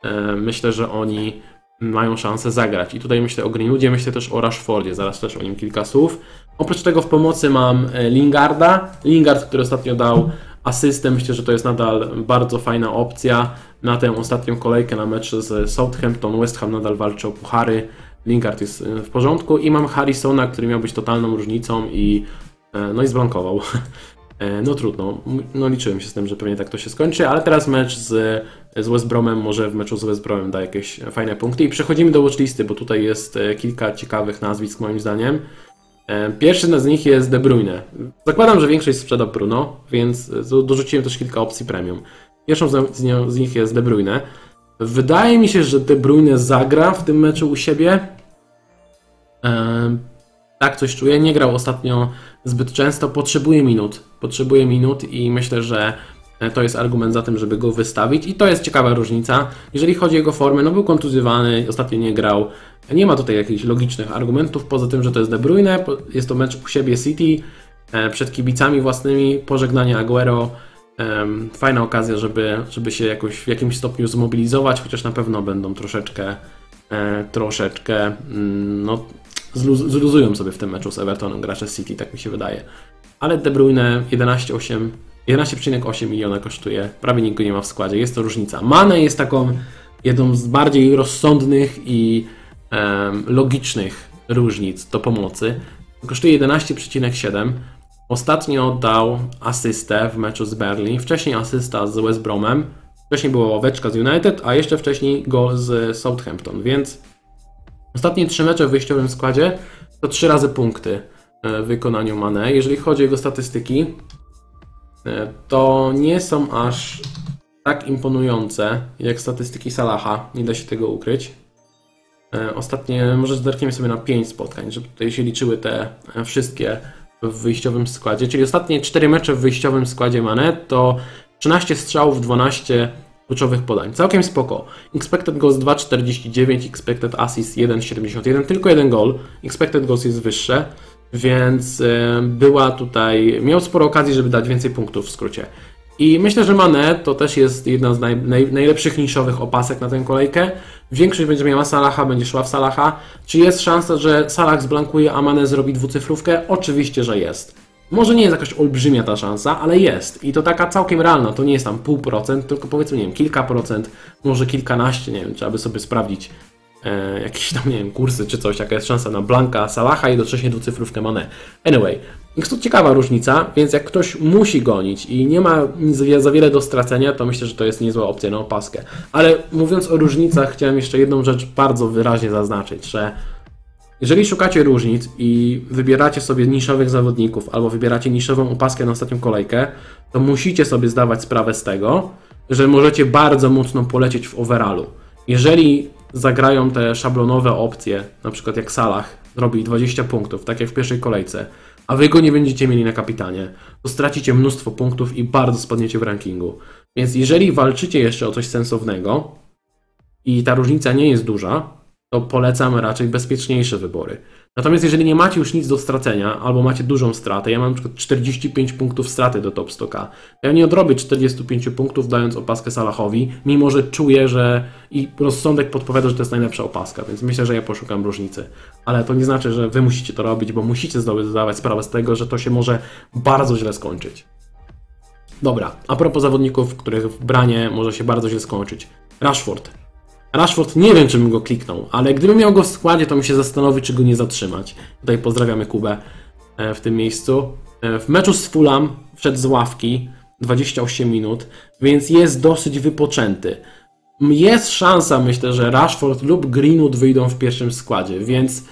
e, myślę, że oni mają szansę zagrać. I tutaj myślę o Greenwoodzie, myślę też o Rashfordzie, zaraz też o nim kilka słów. Oprócz tego w pomocy mam e, Lingarda. Lingard, który ostatnio dał asystę, myślę, że to jest nadal bardzo fajna opcja na tę ostatnią kolejkę na mecz z Southampton. West Ham nadal walczy o puchary. Lingard jest e, w porządku i mam Harrisona, który miał być totalną różnicą i e, no i zblankował. No trudno, no liczyłem się z tym, że pewnie tak to się skończy, ale teraz mecz z, z West Bromem, może w meczu z West Bromem da jakieś fajne punkty i przechodzimy do watchlisty, bo tutaj jest kilka ciekawych nazwisk moim zdaniem. E, Pierwszy z nich jest De Bruyne. Zakładam, że większość sprzeda Bruno, więc do- dorzuciłem też kilka opcji premium. Pierwszą z, nich jest De Bruyne. Wydaje mi się, że De Bruyne zagra w tym meczu u siebie. Em, tak coś czuję. Nie grał ostatnio zbyt często. Potrzebuje minut. Potrzebuje minut i myślę, że e, to jest argument za tym, żeby go wystawić. I to jest ciekawa różnica. Jeżeli chodzi o jego formę, no był kontuzjowany, ostatnio nie grał. Nie ma tutaj jakichś logicznych argumentów, poza tym, że to jest De Bruyne. Jest to mecz u siebie City, e, przed kibicami własnymi, pożegnanie Aguero. Fajna okazja, żeby, żeby się jakoś w jakimś stopniu zmobilizować, chociaż na pewno będą troszeczkę, e, troszeczkę, mm, no, zluz, zluzują sobie w tym meczu z Evertonem gracze City, tak mi się wydaje. Ale De Bruyne 11,8 11,8 miliona kosztuje, prawie nikt go nie ma w składzie, jest to różnica. Mane jest taką jedną z bardziej rozsądnych i em, logicznych różnic do pomocy. Kosztuje 11,7. Ostatnio dał asystę w meczu z Berlin, wcześniej asysta z West Bromem, wcześniej była ławeczka z United, a jeszcze wcześniej gol z Southampton, więc ostatnie trzy mecze w wyjściowym składzie to trzy razy punkty e, w wykonaniu Mane. Jeżeli chodzi o jego statystyki, to nie są aż tak imponujące jak statystyki Salaha, nie da się tego ukryć. E, Ostatnie, może zerkniemy sobie na 5 spotkań, żeby tutaj się liczyły te e, wszystkie w wyjściowym składzie, czyli ostatnie 4 mecze w wyjściowym składzie Mane to 13 strzałów, 12 kluczowych podań. Całkiem spoko. Expected goals 2,49, expected assist 1,71, tylko jeden gol. Expected goals jest wyższe, więc e, była tutaj, miał sporo okazji, żeby dać więcej punktów w skrócie. I myślę, że Mane to też jest jedna z naj, naj, najlepszych niszowych opasek na tę kolejkę. Większość będzie miała Salaha, będzie szła w Salaha. Czy jest szansa, że Salah zblankuje, a Mane zrobi dwucyfrówkę? Oczywiście, że jest. Może nie jest jakaś olbrzymia ta szansa, ale jest. I to taka całkiem realna. To nie jest tam pół procent, tylko powiedzmy, nie wiem, kilka procent, może kilkanaście, nie wiem, trzeba by sobie sprawdzić e, jakieś tam, nie wiem, kursy czy coś, jaka jest szansa na Blanka, Salaha i jednocześnie dwucyfrówkę Mane. Anyway, jest to ciekawa różnica, więc jak ktoś musi gonić i nie ma za wiele do stracenia, to myślę, że to jest niezła opcja na opaskę. Ale mówiąc o różnicach, chciałem jeszcze jedną rzecz bardzo wyraźnie zaznaczyć, że jeżeli szukacie różnic i wybieracie sobie niszowych zawodników albo wybieracie niszową opaskę na ostatnią kolejkę, to musicie sobie zdawać sprawę z tego, że możecie bardzo mocno polecieć w overallu. Jeżeli zagrają te szablonowe opcje, na przykład jak Salah zrobi 20 punktów, tak jak w pierwszej kolejce, a wy go nie będziecie mieli na kapitanie, to stracicie mnóstwo punktów i bardzo spadniecie w rankingu. Więc jeżeli walczycie jeszcze o coś sensownego i ta różnica nie jest duża, to polecam raczej bezpieczniejsze wybory. Natomiast jeżeli nie macie już nic do stracenia, albo macie dużą stratę, ja mam przykład 45 punktów straty do top 100k, ja nie odrobię 45 punktów dając opaskę Salahowi, mimo że czuję, że i rozsądek podpowiada, że to jest najlepsza opaska, więc myślę, że ja poszukam różnicy. Ale to nie znaczy, że wy musicie to robić, bo musicie zdawać sprawę z tego, że to się może bardzo źle skończyć. Dobra, a propos zawodników, których branie może się bardzo źle skończyć. Rashford. Rashford nie wiem, czy bym go kliknął, ale gdybym miał go w składzie, to mi się zastanowi, czy go nie zatrzymać. Tutaj pozdrawiamy Kubę e, w tym miejscu. E, W meczu z Fulham wszedł z ławki 28 minut, więc jest dosyć wypoczęty. Jest szansa, myślę, że Rashford lub Greenwood wyjdą w pierwszym składzie, więc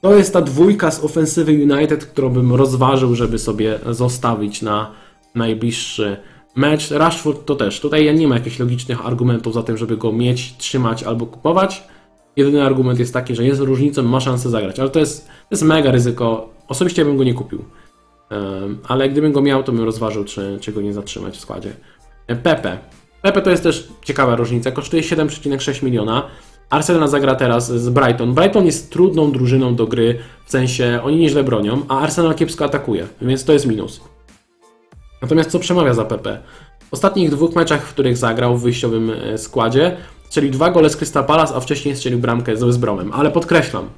to jest ta dwójka z ofensywy United, którą bym rozważył, żeby sobie zostawić na najbliższy mecz. Rashford to też. Tutaj ja nie ma jakichś logicznych argumentów za tym, żeby go mieć, trzymać albo kupować. Jedyny argument jest taki, że jest różnicą, ma szansę zagrać, ale to jest, to jest mega ryzyko. Osobiście bym go nie kupił. Ale gdybym go miał, to bym rozważył, czy, czy go nie zatrzymać w składzie. E, Pepe. Pepe to jest też ciekawa różnica. Kosztuje 7,6 miliona. Arsenal zagra teraz z Brighton. Brighton jest trudną drużyną do gry, w sensie oni nieźle bronią, a Arsenal kiepsko atakuje, więc to jest minus. Natomiast co przemawia za PP? W ostatnich dwóch meczach, w których zagrał w wyjściowym e, składzie, strzelił dwa gole z Crystal Palace, a wcześniej strzelił bramkę z West Bromem. Ale podkreślam,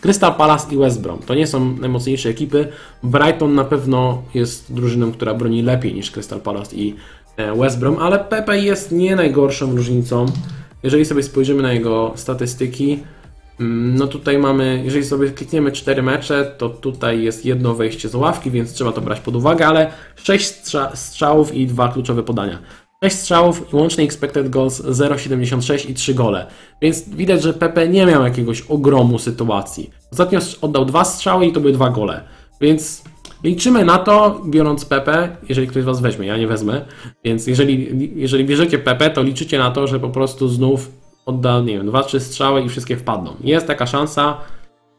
Crystal Palace i West Brom to nie są najmocniejsze ekipy. Brighton na pewno jest drużyną, która broni lepiej niż Crystal Palace i e, West Brom, ale Pepe jest nie najgorszą różnicą. Jeżeli sobie spojrzymy na jego statystyki, No tutaj mamy, jeżeli sobie klikniemy 4 mecze, to tutaj jest jedno wejście z ławki, więc trzeba to brać pod uwagę, ale 6 strza strzałów i dwa kluczowe podania. 6 strzałów i łączny expected goals 0,76 i 3 gole. Więc widać, że Pepe nie miał jakiegoś ogromu sytuacji. Ostatnio oddał dwa strzały i to były dwa gole. Więc liczymy na to, biorąc Pepe, jeżeli ktoś z Was weźmie, ja nie wezmę, więc jeżeli, jeżeli bierzecie Pepe, to liczycie na to, że po prostu znów odda, nie wiem, dwa, trzy strzały i wszystkie wpadną. Jest taka szansa,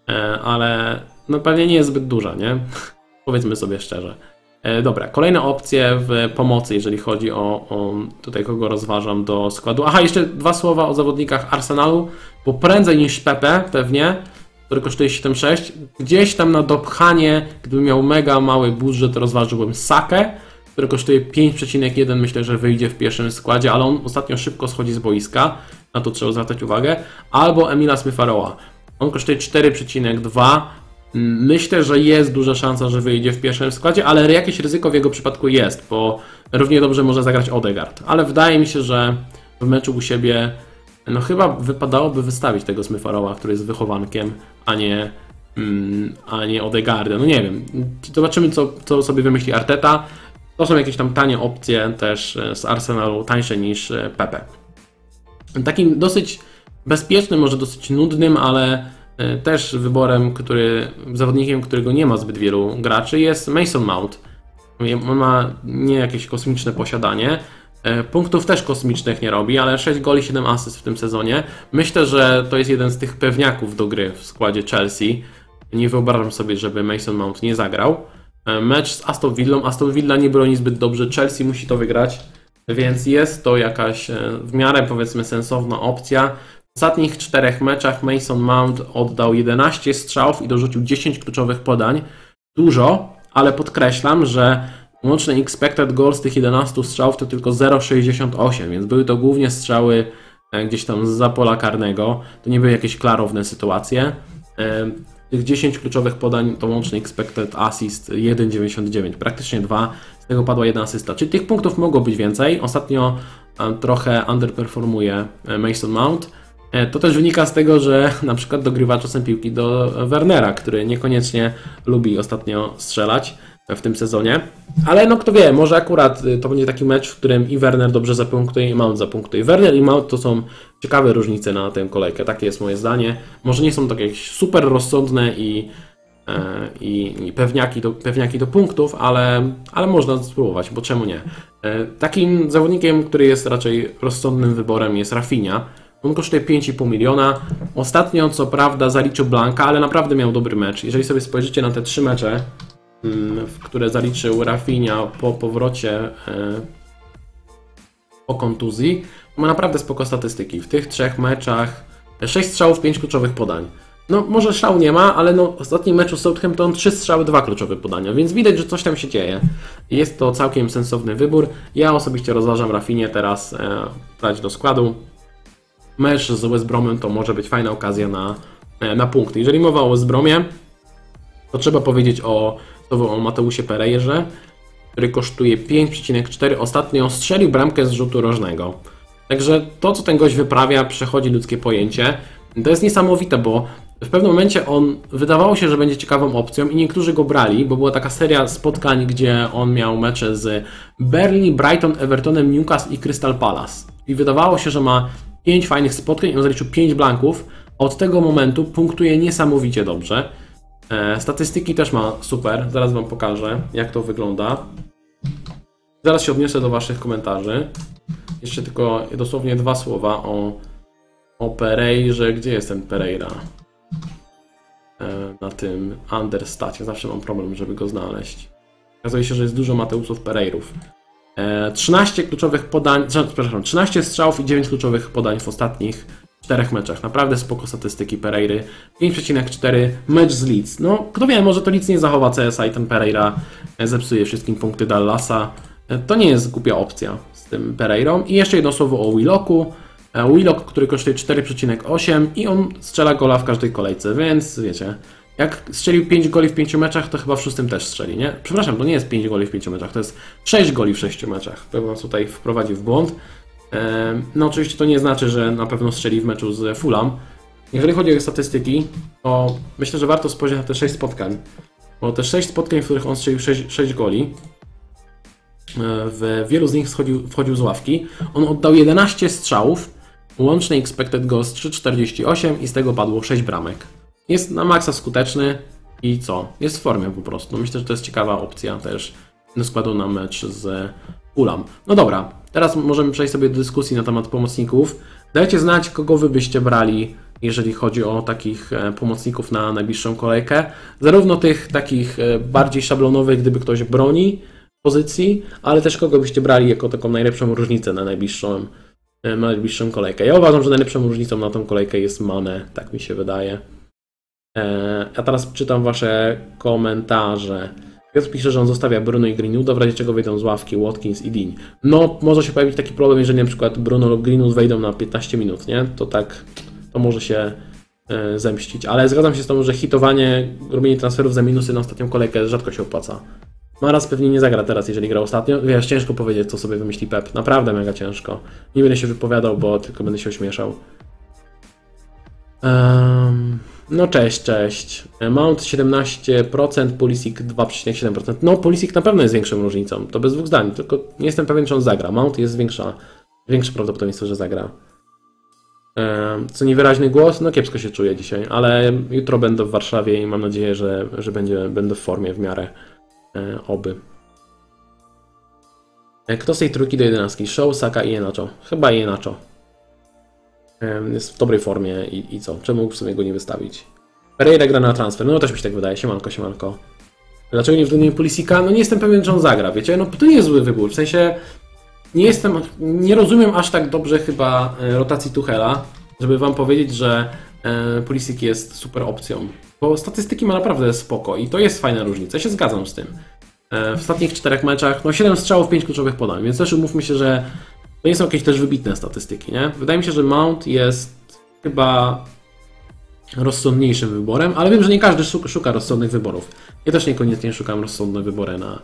e, ale no pewnie nie jest zbyt duża, nie? Powiedzmy sobie szczerze. E, Dobra, kolejne opcje w pomocy, jeżeli chodzi o, o tutaj kogo rozważam do składu. Aha, jeszcze dwa słowa o zawodnikach Arsenalu, bo prędzej niż Pepe pewnie, który kosztuje 7,6, gdzieś tam na dopchanie, gdybym miał mega mały budżet, rozważyłbym Sakę, który kosztuje 5,1, myślę, że wyjdzie w pierwszym składzie, ale on ostatnio szybko schodzi z boiska, na to trzeba zwracać uwagę, albo Emila Smyfaroa. On kosztuje 4,2. Myślę, że jest duża szansa, że wyjdzie w pierwszym składzie, ale jakieś ryzyko w jego przypadku jest, bo równie dobrze może zagrać Odegaard. Ale wydaje mi się, że w meczu u siebie no chyba wypadałoby wystawić tego Smyfaroa, który jest wychowankiem, a nie, mm, a nie Odegaarda. No nie wiem. Zobaczymy, co, co sobie wymyśli Arteta. To są jakieś tam tanie opcje też e, z Arsenalu, tańsze niż e, Pepe. Takim dosyć bezpiecznym, może dosyć nudnym, ale e, też wyborem, który, zawodnikiem, którego nie ma zbyt wielu graczy, jest Mason Mount. On ma nie jakieś kosmiczne posiadanie. e, Punktów też kosmicznych nie robi, ale 6 goli, 7 asyst w tym sezonie. Myślę, że to jest jeden z tych pewniaków do gry w składzie Chelsea. Nie wyobrażam sobie, żeby Mason Mount nie zagrał. E, Mecz z Aston Villą. Aston Villa nie broni zbyt dobrze, Chelsea musi to wygrać. Więc jest to jakaś e, w miarę powiedzmy sensowna opcja. W ostatnich czterech meczach Mason Mount oddał 11 strzałów i dorzucił 10 kluczowych podań. Dużo, ale podkreślam, że łączny expected goal z tych 11 strzałów to tylko 0,68, więc były to głównie strzały e, gdzieś tam z pola karnego. To nie były jakieś klarowne sytuacje. Tych 10 kluczowych podań to łączny expected assist 1,99, praktycznie 2, z tego padła jedna asysta. Czyli tych punktów mogło być więcej. Ostatnio e, trochę underperformuje e, Mason Mount. E, To też wynika z tego, że na przykład dogrywa czasem piłki do Wernera, który niekoniecznie lubi ostatnio strzelać w tym sezonie. Ale no kto wie, może akurat y, to będzie taki mecz, w którym i Werner dobrze zapunktuje i Mount zapunktuje. Werner i Mount to są ciekawe różnice na tę kolejkę, takie jest moje zdanie. Może nie są to jakieś super rozsądne i, e, i, i pewniaki, do, pewniaki do punktów, ale, ale można spróbować, bo czemu nie. E, Takim zawodnikiem, który jest raczej rozsądnym wyborem jest Rafinha. On kosztuje 5,5 miliona. Ostatnio, co prawda, zaliczył Blanka, ale naprawdę miał dobry mecz. Jeżeli sobie spojrzycie na te trzy mecze, w które zaliczył Rafinha po powrocie e, po kontuzji, ma naprawdę spoko statystyki. W tych trzech meczach 6 strzałów, 5 kluczowych podań. no może szału nie ma, ale no w ostatnim meczu z Southampton trzy strzały, dwa kluczowe podania, więc widać, że coś tam się dzieje. Jest to całkiem sensowny wybór. Ja osobiście rozważam Rafinie teraz e, do składu. Mecz z West Bromem to może być fajna okazja na, e, na punkty. Jeżeli mowa o West Bromie, to trzeba powiedzieć o, o Mateusie Perejrze, który kosztuje 5,4. Ostatnio strzelił bramkę z rzutu rożnego. Także to, co ten gość wyprawia, przechodzi ludzkie pojęcie. To jest niesamowite, bo w pewnym momencie on wydawało się, że będzie ciekawą opcją i niektórzy go brali, bo była taka seria spotkań, gdzie on miał mecze z Berlin, Brighton, Evertonem, Newcastle i Crystal Palace. I wydawało się, że ma 5 fajnych spotkań i on zaliczył 5 blanków. Od tego momentu punktuje niesamowicie dobrze. E, statystyki też ma super, zaraz Wam pokażę, jak to wygląda. Zaraz się odniosę do Waszych komentarzy. Jeszcze tylko dosłownie dwa słowa o, o Pereirze. Gdzie jest ten Pereira? E, na tym understacie. Zawsze mam problem, żeby go znaleźć. Okazuje się, że jest dużo Mateusów Pereirów. E, 13 kluczowych podań, przepraszam, 13 strzałów i 9 kluczowych podań w ostatnich czterech meczach. Naprawdę spoko statystyki Pereiry. 5,4 mecz z Leeds. No, kto wie, może to Leeds nie zachowa CSA i ten Pereira zepsuje wszystkim punkty Dallasa. E, To nie jest głupia opcja z tym Pereirą. I jeszcze jedno słowo o Willoku. E, Willock, który kosztuje 4,8 i on strzela gola w każdej kolejce, więc wiecie, jak strzelił 5 goli w 5 meczach, to chyba w szóstym też strzeli, nie? Przepraszam, to nie jest 5 goli w 5 meczach, to jest 6 goli w 6 meczach. To was tutaj wprowadził w błąd. No oczywiście to nie znaczy, że na pewno strzeli w meczu z Fulham. Jeżeli chodzi o statystyki, to myślę, że warto spojrzeć na te 6 spotkań. Bo te 6 spotkań, w których on strzelił 6, 6 goli, e, w wielu z nich wchodził, wchodził z ławki. On oddał 11 strzałów, łączny expected goals 3,48 i z tego padło 6 bramek. Jest na maksa skuteczny i co? Jest w formie po prostu. Myślę, że to jest ciekawa opcja też składu na mecz z Fulham. No dobra, teraz możemy przejść sobie do dyskusji na temat pomocników. Dajcie znać, kogo wy byście brali, jeżeli chodzi o takich e, pomocników na najbliższą kolejkę. Zarówno tych takich e, bardziej szablonowych, gdyby ktoś broni pozycji, ale też kogo byście brali jako taką najlepszą różnicę na najbliższą, e, na najbliższą kolejkę. Ja uważam, że najlepszą różnicą na tą kolejkę jest Mane, tak mi się wydaje. Ja teraz czytam wasze komentarze. Piotr pisze, że on zostawia Bruno i Greenwooda, w razie czego wejdą z ławki Watkins i Dean. No, może się pojawić taki problem, jeżeli na przykład Bruno lub Greenwood wejdą na 15 minut, nie? To tak, to może się e, zemścić. Ale zgadzam się z tą, że hitowanie, robienie transferów za minusy na ostatnią kolejkę rzadko się opłaca. Maras pewnie nie zagra teraz, jeżeli gra ostatnio. Wiesz, ciężko powiedzieć, co sobie wymyśli Pep. Naprawdę mega ciężko. Nie będę się wypowiadał, bo tylko będę się ośmieszał. Em, no cześć, cześć. Mount 17%, Pulisic 2,7%. No Pulisic na pewno jest większą różnicą, to bez dwóch zdań, tylko nie jestem pewien, czy on zagra. Mount jest większa, większe prawdopodobieństwo, że zagra. Co niewyraźny głos? No kiepsko się czuję dzisiaj, ale jutro będę w Warszawie i mam nadzieję, że, że będzie, będę w formie w miarę e, oby. E, Kto z tej trójki do 11? Show, Saka i Enacho. Chyba Enacho. Jest w dobrej formie i, i co? Czemu w sumie go nie wystawić? Pereira gra na transfer. No też mi się tak wydaje. Siemanko, siemanko. Dlaczego nie względnie Pulisika? No nie jestem pewien, czy on zagra, wiecie? No to nie jest zły wybór. W sensie nie jestem, nie rozumiem aż tak dobrze chyba e, rotacji Tuchela, żeby wam powiedzieć, że e, Pulisic jest super opcją. Bo statystyki ma naprawdę spoko i to jest fajna różnica. Ja się zgadzam z tym. E, W ostatnich czterech meczach, no 7 strzałów, 5 kluczowych podań, więc też umówmy się, że to nie są jakieś też wybitne statystyki, nie? Wydaje mi się, że Mount jest chyba rozsądniejszym wyborem, ale wiem, że nie każdy szuka, rozsądnych wyborów. Ja też niekoniecznie szukam rozsądne wybory na,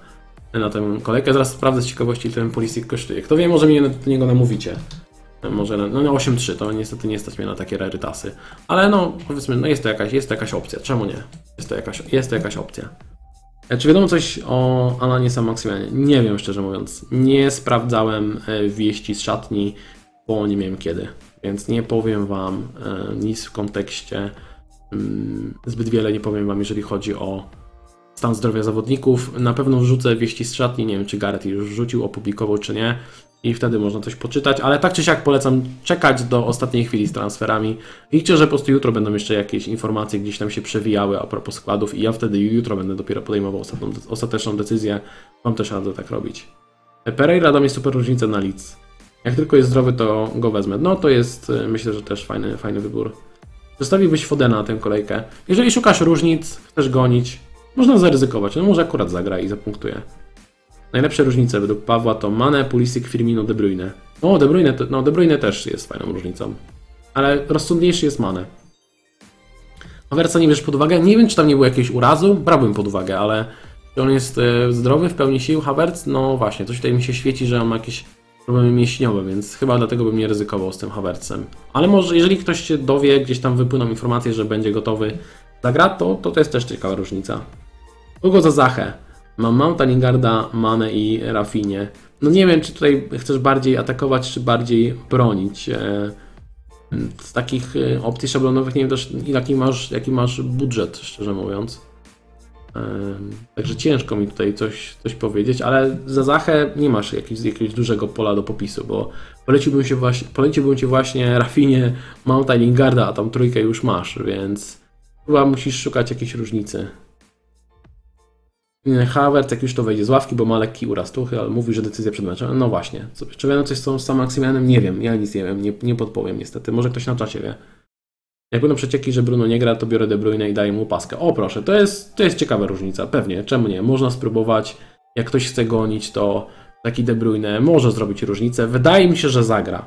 na tę kolejkę. Zaraz sprawdzę z ciekawości, ile ten Pulisic kosztuje. Kto wie, może mnie do niego namówicie. Może na, no na 8.3, to niestety nie stać mnie na takie rarytasy. Ale no, powiedzmy, no jest to jakaś, jest to jakaś opcja. Czemu nie? Jest to jakaś, jest to jakaś opcja. E, Czy wiadomo coś o Alanie San? Nie wiem, szczerze mówiąc. Nie sprawdzałem e, wieści z szatni, bo nie miałem kiedy. Więc nie powiem Wam e, nic w kontekście. mm, Zbyt wiele nie powiem Wam, jeżeli chodzi o stan zdrowia zawodników. Na pewno wrzucę wieści z szatni. Nie wiem, czy Gareth już rzucił, opublikował, czy nie. I wtedy można coś poczytać, ale tak czy siak polecam czekać do ostatniej chwili z transferami. Liczę, że po prostu jutro będą jeszcze jakieś informacje gdzieś tam się przewijały a propos składów i ja wtedy jutro będę dopiero podejmował ostatnią, ostateczną decyzję. Mam też radzę tak robić. Pereira da mi super różnicę na Leeds. Jak tylko jest zdrowy, to go wezmę. No to jest, y, myślę, że też fajny, fajny wybór. Zostawiłbyś Fodena na tę kolejkę. Jeżeli szukasz różnic, chcesz gonić, można zaryzykować. No może akurat zagra i zapunktuje. Najlepsze różnice według Pawła to Mane, Pulisic, Firmino, De Bruyne. O, De Bruyne, no De Bruyne też jest fajną różnicą. Ale rozsądniejszy jest Mane. Havertza nie bierzesz pod uwagę? Nie wiem, czy tam nie było jakiegoś urazu. Brałbym pod uwagę, ale czy on jest e, zdrowy, w pełni sił, Havertz? No właśnie, coś tutaj mi się świeci, że on ma jakieś problemy mięśniowe, więc chyba dlatego bym nie ryzykował z tym Havertzem. Ale może, jeżeli ktoś się dowie, gdzieś tam wypłyną informacje, że będzie gotowy zagra, to, to to jest też ciekawa różnica. Kogo za Zachę? Mam Mounta, Lingarda, Mane i Rafinie. No nie wiem, czy tutaj chcesz bardziej atakować, czy bardziej bronić. E, Z takich e, opcji szablonowych nie wiem też, jaki masz, jaki masz budżet, szczerze mówiąc. Em, Także ciężko mi tutaj coś, coś powiedzieć, ale za Zachę nie masz jakiegoś, jakiegoś dużego pola do popisu, bo poleciłbym, się właśnie, poleciłbym Ci właśnie Rafinie, Mounta Lingarda, a tam trójkę już masz, więc chyba musisz szukać jakiejś różnicy. Havertz, jak już to wejdzie z ławki, bo ma lekki uraz tuchy, ale mówi, że decyzja przed meczem. No właśnie. Czy wiem coś z Sam? Nie wiem. Ja nic nie wiem. Nie, nie podpowiem niestety. Może ktoś na czacie wie. Jak będą przecieki, że Bruno nie gra, to biorę De Bruyne i daję mu paskę. O proszę, to jest, to jest ciekawa różnica. Pewnie. Czemu nie? Można spróbować. Jak ktoś chce gonić, to taki De Bruyne może zrobić różnicę. Wydaje mi się, że zagra.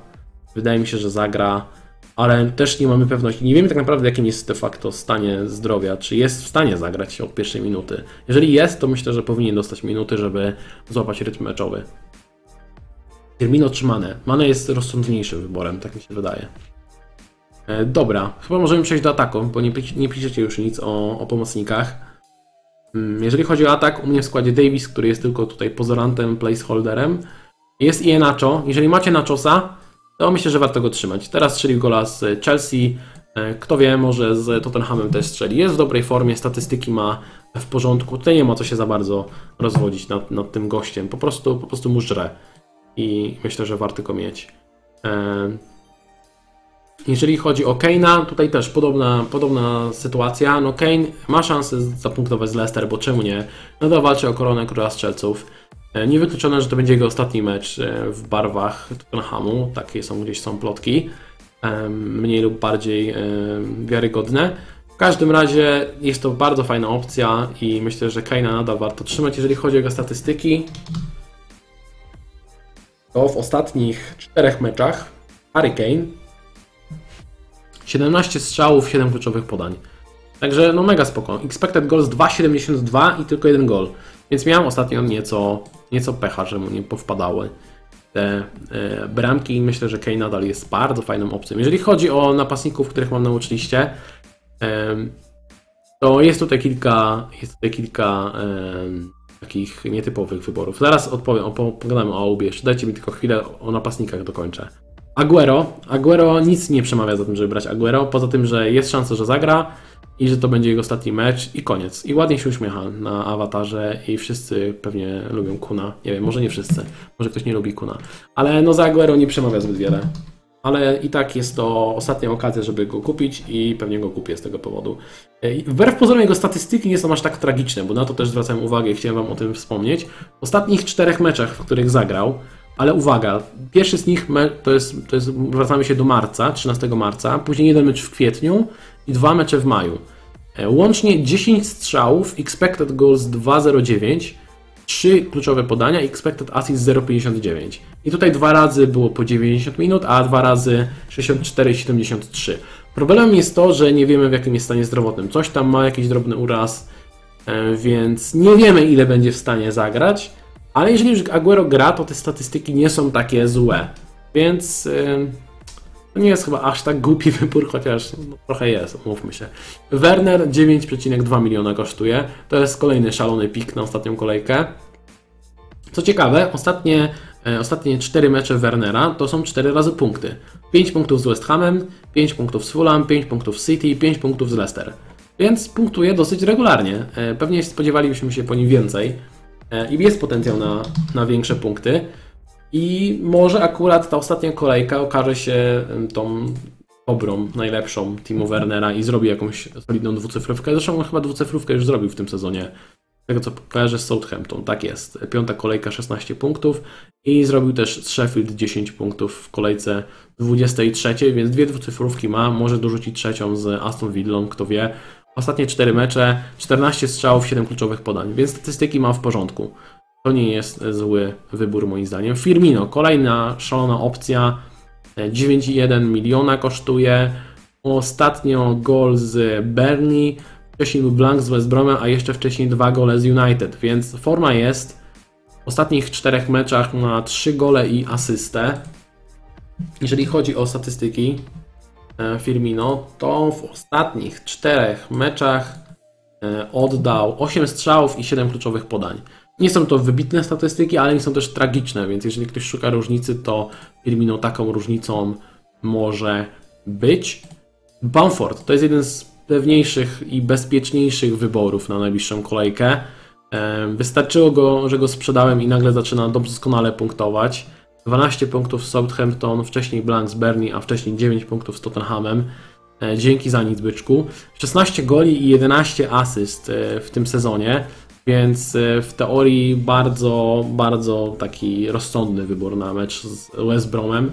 Wydaje mi się, że zagra ale też nie mamy pewności. Nie wiemy tak naprawdę, jakim jest de facto stanie zdrowia, czy jest w stanie zagrać od pierwszej minuty. Jeżeli jest, to myślę, że powinien dostać minuty, żeby złapać rytm meczowy. Firmino czy Mane? Mane jest rozsądniejszym wyborem, tak mi się wydaje. E, dobra, chyba możemy przejść do ataku, bo nie, nie piszecie już nic o, o pomocnikach. Mm, Jeżeli chodzi o atak, u mnie w składzie Davis, który jest tylko tutaj pozorantem, placeholderem. Jest i Nacho. Jeżeli macie Nachosa, to myślę, że warto go trzymać. Teraz strzelił gola z Chelsea. E, Kto wie, może z Tottenhamem też strzeli. Jest w dobrej formie, statystyki ma w porządku. Tutaj nie ma co się za bardzo rozwodzić nad, nad tym gościem. Po prostu, po prostu mu żre. I myślę, że warto go mieć. E, Jeżeli chodzi o Kane'a, tutaj też podobna, podobna sytuacja. No Kane ma szansę zapunktować z Leicester, bo czemu nie? Nadal walczy o koronę króla strzelców. E, Niewykluczone, że to będzie jego ostatni mecz e, w barwach Tottenhamu. Takie są gdzieś są plotki. Mniej lub bardziej wiarygodne. W każdym razie jest to bardzo fajna opcja i myślę, że Kane'a nadal warto trzymać. Jeżeli chodzi o jego statystyki, to w ostatnich czterech meczach Harry Kane 17 strzałów, 7 kluczowych podań. Także no mega spoko. Expected goals 2,72 i tylko jeden gol. Więc miałem ostatnio nieco, nieco pecha, że mu nie powpadały te e, bramki i myślę, że Kane nadal jest bardzo fajną opcją. Jeżeli chodzi o napastników, których mam na watchliście, em, to jest tutaj kilka, jest tutaj kilka em, takich nietypowych wyborów. Zaraz odpowiem, opo- pogadamy o łbie. Jeszcze dajcie mi tylko chwilę o napastnikach dokończę. Aguero. Aguero nic nie przemawia za tym, żeby brać Aguero, poza tym, że jest szansa, że zagra i że to będzie jego ostatni mecz i koniec. I ładnie się uśmiecha na awatarze i wszyscy pewnie lubią Kuna. Nie wiem, może nie wszyscy, może ktoś nie lubi Kuna. Ale no za Aguero nie przemawia zbyt wiele. Ale i tak jest to ostatnia okazja, żeby go kupić i pewnie go kupię z tego powodu. I Wbrew pozorom jego statystyki nie są aż tak tragiczne, bo na to też zwracałem uwagę i chciałem Wam o tym wspomnieć. W ostatnich czterech meczach, w których zagrał, ale uwaga, pierwszy z nich to jest, to jest, wracamy się do marca, 13 marca, później jeden mecz w kwietniu i dwa mecze w maju. E, Łącznie 10 strzałów, expected goals 2,09, 3 kluczowe podania, expected assist 0,59. I tutaj dwa razy było po 90 minut, a dwa razy 64 i 73. Problemem jest to, że nie wiemy w jakim jest stanie zdrowotnym. Coś tam ma jakiś drobny uraz, e, więc nie wiemy ile będzie w stanie zagrać. Ale jeżeli już Aguero gra, to te statystyki nie są takie złe. Więc to nie jest chyba aż tak głupi wybór, chociaż no, trochę jest, umówmy się. Werner 9,2 miliona kosztuje. To jest kolejny szalony pik na ostatnią kolejkę. Co ciekawe, ostatnie, e, ostatnie 4 mecze Wernera to są 4 razy punkty. 5 punktów z West Hamem, 5 punktów z Fulham, 5 punktów z City, 5 punktów z Leicester. Więc punktuje dosyć regularnie. E, Pewnie spodziewalibyśmy się po nim więcej. E, I jest potencjał na, na większe punkty. I może akurat ta ostatnia kolejka okaże się tą dobrą, najlepszą Timo Wernera i zrobi jakąś solidną dwucyfrówkę. Zresztą on chyba dwucyfrówkę już zrobił w tym sezonie. tego co kojarzę z Southampton, tak jest. Piąta kolejka 16 punktów i zrobił też z Sheffield 10 punktów w kolejce 23, więc dwie dwucyfrówki ma, może dorzucić trzecią z Aston Villą, kto wie. Ostatnie 4 mecze, 14 strzałów, 7 kluczowych podań, więc statystyki ma w porządku. To nie jest zły wybór moim zdaniem. Firmino, kolejna szalona opcja, 9,1 miliona kosztuje. Ostatnio gol z Bernie, wcześniej był blank z West Bromem, a jeszcze wcześniej dwa gole z United, więc forma jest. W ostatnich czterech meczach ma 3 gole i asystę. Jeżeli chodzi o statystyki e, Firmino, to w ostatnich czterech meczach e, oddał 8 strzałów i 7 kluczowych podań. Nie są to wybitne statystyki, ale nie są też tragiczne, więc jeżeli ktoś szuka różnicy, to Firmino taką różnicą może być. Bamford to jest jeden z pewniejszych i bezpieczniejszych wyborów na najbliższą kolejkę. Wystarczyło go, że go sprzedałem i nagle zaczyna doskonale punktować. 12 punktów z Southampton, wcześniej Blank z Bernie, a wcześniej 9 punktów z Tottenhamem. E, dzięki za nic, byczku. 16 goli i 11 asyst e, w tym sezonie, więc e, w teorii bardzo, bardzo taki rozsądny wybór na mecz z West Bromem.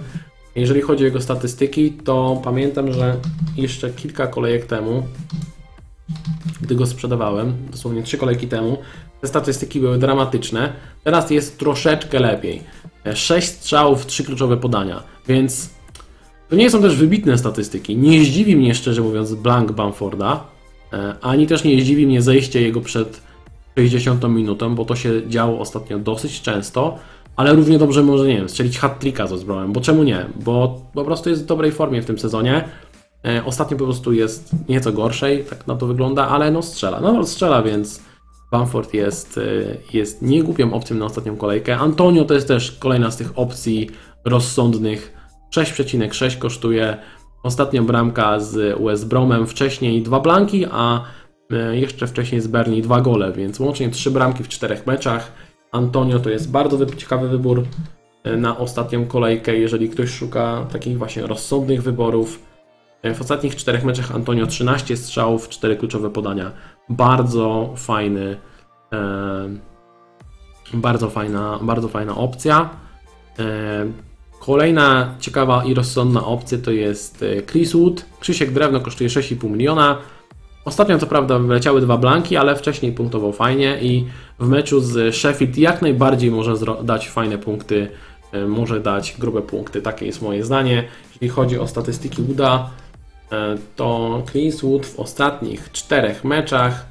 Jeżeli chodzi o jego statystyki, to pamiętam, że jeszcze kilka kolejek temu, gdy go sprzedawałem, dosłownie trzy kolejki temu, te statystyki były dramatyczne. Teraz jest troszeczkę lepiej. 6 strzałów, 3 kluczowe podania, więc to nie są też wybitne statystyki. Nie zdziwi mnie szczerze mówiąc blank Bamforda, e, ani też nie zdziwi mnie zejście jego przed 60 minutą, bo to się działo ostatnio dosyć często ale równie dobrze może, nie wiem, strzelić hat-tricka z Ozbrołem, bo czemu nie? Bo po prostu jest w dobrej formie w tym sezonie. E, ostatnio po prostu jest nieco gorszej, tak na to wygląda, ale no strzela. No strzela, więc Bamford jest, e, jest niegłupią opcją na ostatnią kolejkę. Antonio to jest też kolejna z tych opcji rozsądnych. 6,6 kosztuje. Ostatnia bramka z West Bromem, wcześniej dwa blanki, a jeszcze wcześniej z Bernie dwa gole, więc łącznie trzy bramki w czterech meczach. Antonio to jest bardzo ciekawy wybór e, na ostatnią kolejkę, jeżeli ktoś szuka takich właśnie rozsądnych wyborów. E, w ostatnich czterech meczach Antonio 13 strzałów, 4 kluczowe podania. Bardzo fajny, e, bardzo fajna, bardzo fajna opcja. Kolejna ciekawa i rozsądna opcja to jest Chris Wood. Krzysiek Drewno kosztuje 6,5 miliona. Ostatnio co prawda wyleciały dwa blanki, ale wcześniej punktował fajnie i w meczu z Sheffield jak najbardziej może dać fajne punkty, e, może dać grube punkty. Takie jest moje zdanie. Jeśli chodzi o statystyki Wooda, e, to Chris Wood w ostatnich czterech meczach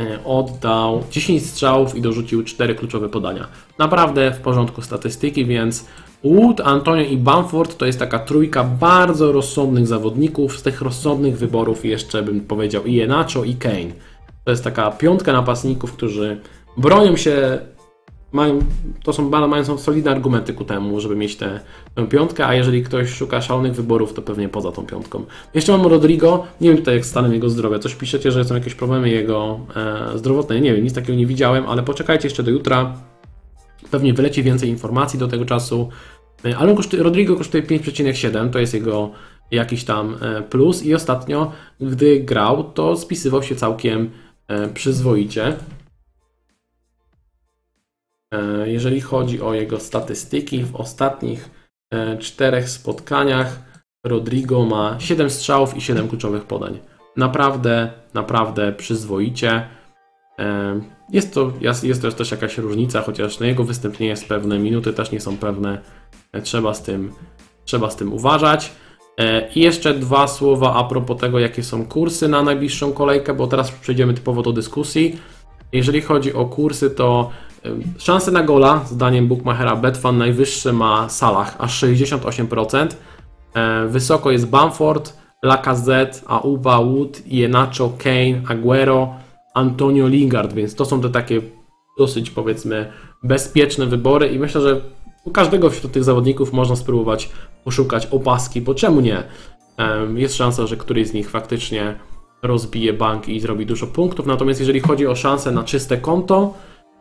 e, oddał 10 strzałów i dorzucił 4 kluczowe podania. Naprawdę w porządku statystyki, więc Wood, Antonio i Bamford to jest taka trójka bardzo rozsądnych zawodników. Z tych rozsądnych wyborów jeszcze bym powiedział i Enacho i Kane. To jest taka piątka napastników, którzy bronią się, mają, to są, mają są solidne argumenty ku temu, żeby mieć tę, tę piątkę, a jeżeli ktoś szuka szalonych wyborów, to pewnie poza tą piątką. Jeszcze mam Rodrigo, nie wiem tutaj jak stanem jego zdrowia, coś piszecie, że są jakieś problemy jego e, zdrowotne, nie wiem, nic takiego nie widziałem, ale poczekajcie jeszcze do jutra, pewnie wyleci więcej informacji do tego czasu, e, ale kosztuje, Rodrigo kosztuje 5,7, to jest jego jakiś tam e, plus i ostatnio, gdy grał, to spisywał się całkiem e, przyzwoicie. Jeżeli chodzi o jego statystyki, w ostatnich czterech spotkaniach Rodrigo ma 7 strzałów i 7 kluczowych podań. Naprawdę, naprawdę przyzwoicie. E, jest to, jest to też jakaś różnica, chociaż na jego występ nie jest pewne, minuty też nie są pewne. Trzeba z tym, trzeba z tym uważać. I jeszcze dwa słowa a propos tego, jakie są kursy na najbliższą kolejkę, bo teraz przejdziemy typowo do dyskusji. Jeżeli chodzi o kursy, to Szanse na gola, zdaniem Bookmachera Betfan najwyższe ma Salah, aż 68%. E, wysoko jest Bamford, Lacazette, Auba, Wood, Ienacho, Kane, Aguero, Antonio Lingard, więc to są te takie dosyć powiedzmy bezpieczne wybory i myślę, że u każdego wśród tych zawodników można spróbować poszukać opaski, bo czemu nie? Jest szansa, że któryś z nich faktycznie rozbije bank i zrobi dużo punktów, natomiast jeżeli chodzi o szanse na czyste konto,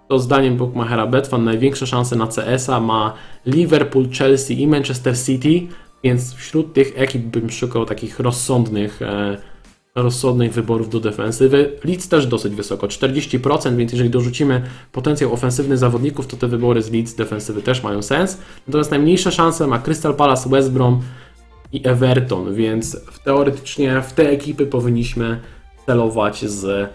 to zdaniem bookmachera Betfan największe szanse na CS-a ma Liverpool, Chelsea i Manchester City, więc wśród tych ekip bym szukał takich rozsądnych, e, rozsądnych wyborów do defensywy. Leeds też dosyć wysoko, 40%, więc jeżeli dorzucimy potencjał ofensywny zawodników, to te wybory z Leeds defensywy też mają sens. Natomiast najmniejsze szanse ma Crystal Palace, West Brom i Everton, więc teoretycznie w te ekipy powinniśmy celować z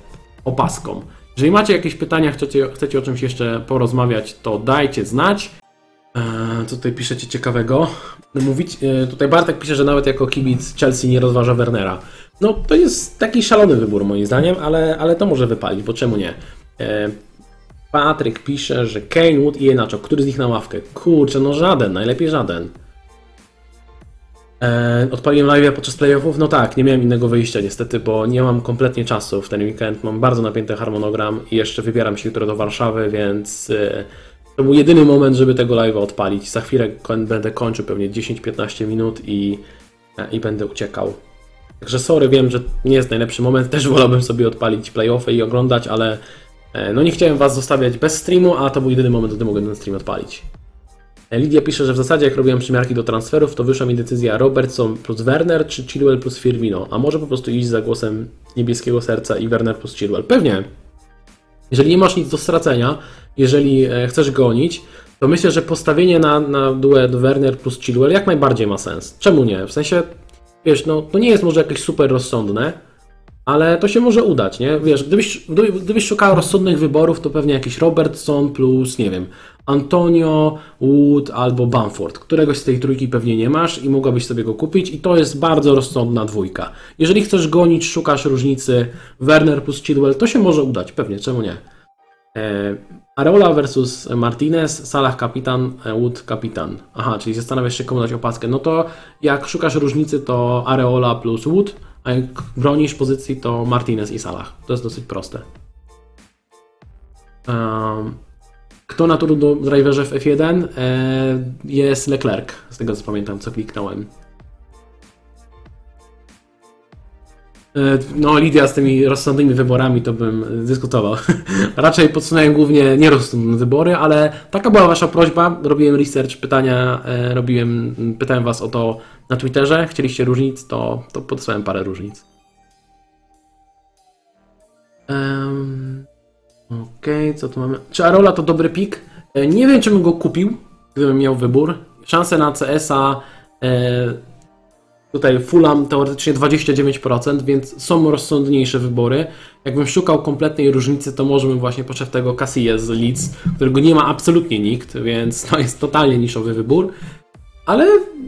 opaską. Jeżeli macie jakieś pytania, chcecie, chcecie o czymś jeszcze porozmawiać, to dajcie znać. Eee, co tutaj piszecie ciekawego? Mówić, e, tutaj Bartek pisze, że nawet jako kibic Chelsea nie rozważa Wernera. No to jest taki szalony wybór moim zdaniem, ale, ale to może wypalić, bo czemu nie? E, Patryk pisze, że Kane, Wood i Enacho, który z nich na ławkę? Kurczę, no żaden, najlepiej żaden. E, odpaliłem live podczas playoffów? No tak, nie miałem innego wyjścia niestety, bo nie mam kompletnie czasu w ten weekend. Mam bardzo napięty harmonogram i jeszcze wybieram się jutro do Warszawy, więc e, to był jedyny moment, żeby tego live'a odpalić. Za chwilę będę kończył pewnie 10-15 minut i, e, i będę uciekał. Także sorry, wiem, że nie jest najlepszy moment. Też wolałbym sobie odpalić playoffy i oglądać, ale e, no nie chciałem Was zostawiać bez streamu, a to był jedyny moment, gdy mogłem ten stream odpalić. E, Lidia pisze, że w zasadzie jak robiłem przymiarki do transferów, to wyszła mi decyzja Robertson plus Werner czy Chilwell plus Firmino, a może po prostu iść za głosem niebieskiego serca i Werner plus Chilwell. Pewnie. Jeżeli nie masz nic do stracenia, jeżeli e, chcesz gonić, to myślę, że postawienie na, na duet Werner plus Chilwell jak najbardziej ma sens. Czemu nie? W sensie, wiesz, no to nie jest może jakieś super rozsądne, ale to się może udać, nie? Wiesz, gdybyś, gdyby- gdybyś szukał rozsądnych wyborów, to pewnie jakiś Robertson plus, nie wiem, Antonio, Wood albo Bamford. Któregoś z tej trójki pewnie nie masz i mogłabyś sobie go kupić i to jest bardzo rozsądna dwójka. Jeżeli chcesz gonić, szukasz różnicy Werner plus Chilwell, to się może udać, pewnie, czemu nie? E, Areola versus Martinez, Salah kapitan, e, Wood kapitan. Aha, czyli zastanawiasz się komu dać opaskę. No to jak szukasz różnicy, to Areola plus Wood, a jak bronisz pozycji, to Martinez i Salah. To jest dosyć proste. Kto na turbo driverze w F1? E, jest Leclerc, z tego co pamiętam, co kliknąłem. No, Lidia z tymi rozsądnymi wyborami to bym dyskutował. Raczej podsunąłem głównie nierozsądne wybory, ale taka była Wasza prośba. Robiłem research, pytania, e, robiłem, pytałem Was o to na Twitterze. Chcieliście różnic, to, to podesłałem parę różnic. Em, Okej, co tu mamy? Czy Arola to dobry pik? E, Nie wiem, czy bym go kupił, gdybym miał wybór. Szanse na CS-a e, tutaj Fulham teoretycznie 29%, więc są rozsądniejsze wybory. Jakbym szukał kompletnej różnicy, to może bym właśnie poszedł tego Casillas z Leeds, którego nie ma absolutnie nikt, więc to jest totalnie niszowy wybór. Ale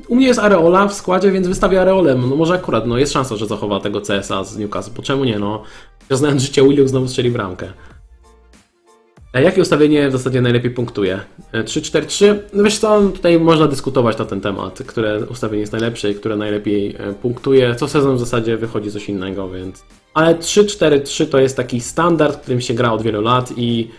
u mnie jest Areola w składzie, więc wystawię Areolę. No może akurat, no jest szansa, że zachowa tego CS-a z Newcastle, bo czemu nie, no. Znając życie, William znowu strzeli bramkę. A jakie ustawienie w zasadzie najlepiej punktuje? E, 3-4-3? No wiesz co, tutaj można dyskutować na ten temat, które ustawienie jest najlepsze i które najlepiej e, punktuje. Co sezon w zasadzie wychodzi coś innego, więc... Ale 3-4-3 to jest taki standard, którym się gra od wielu lat i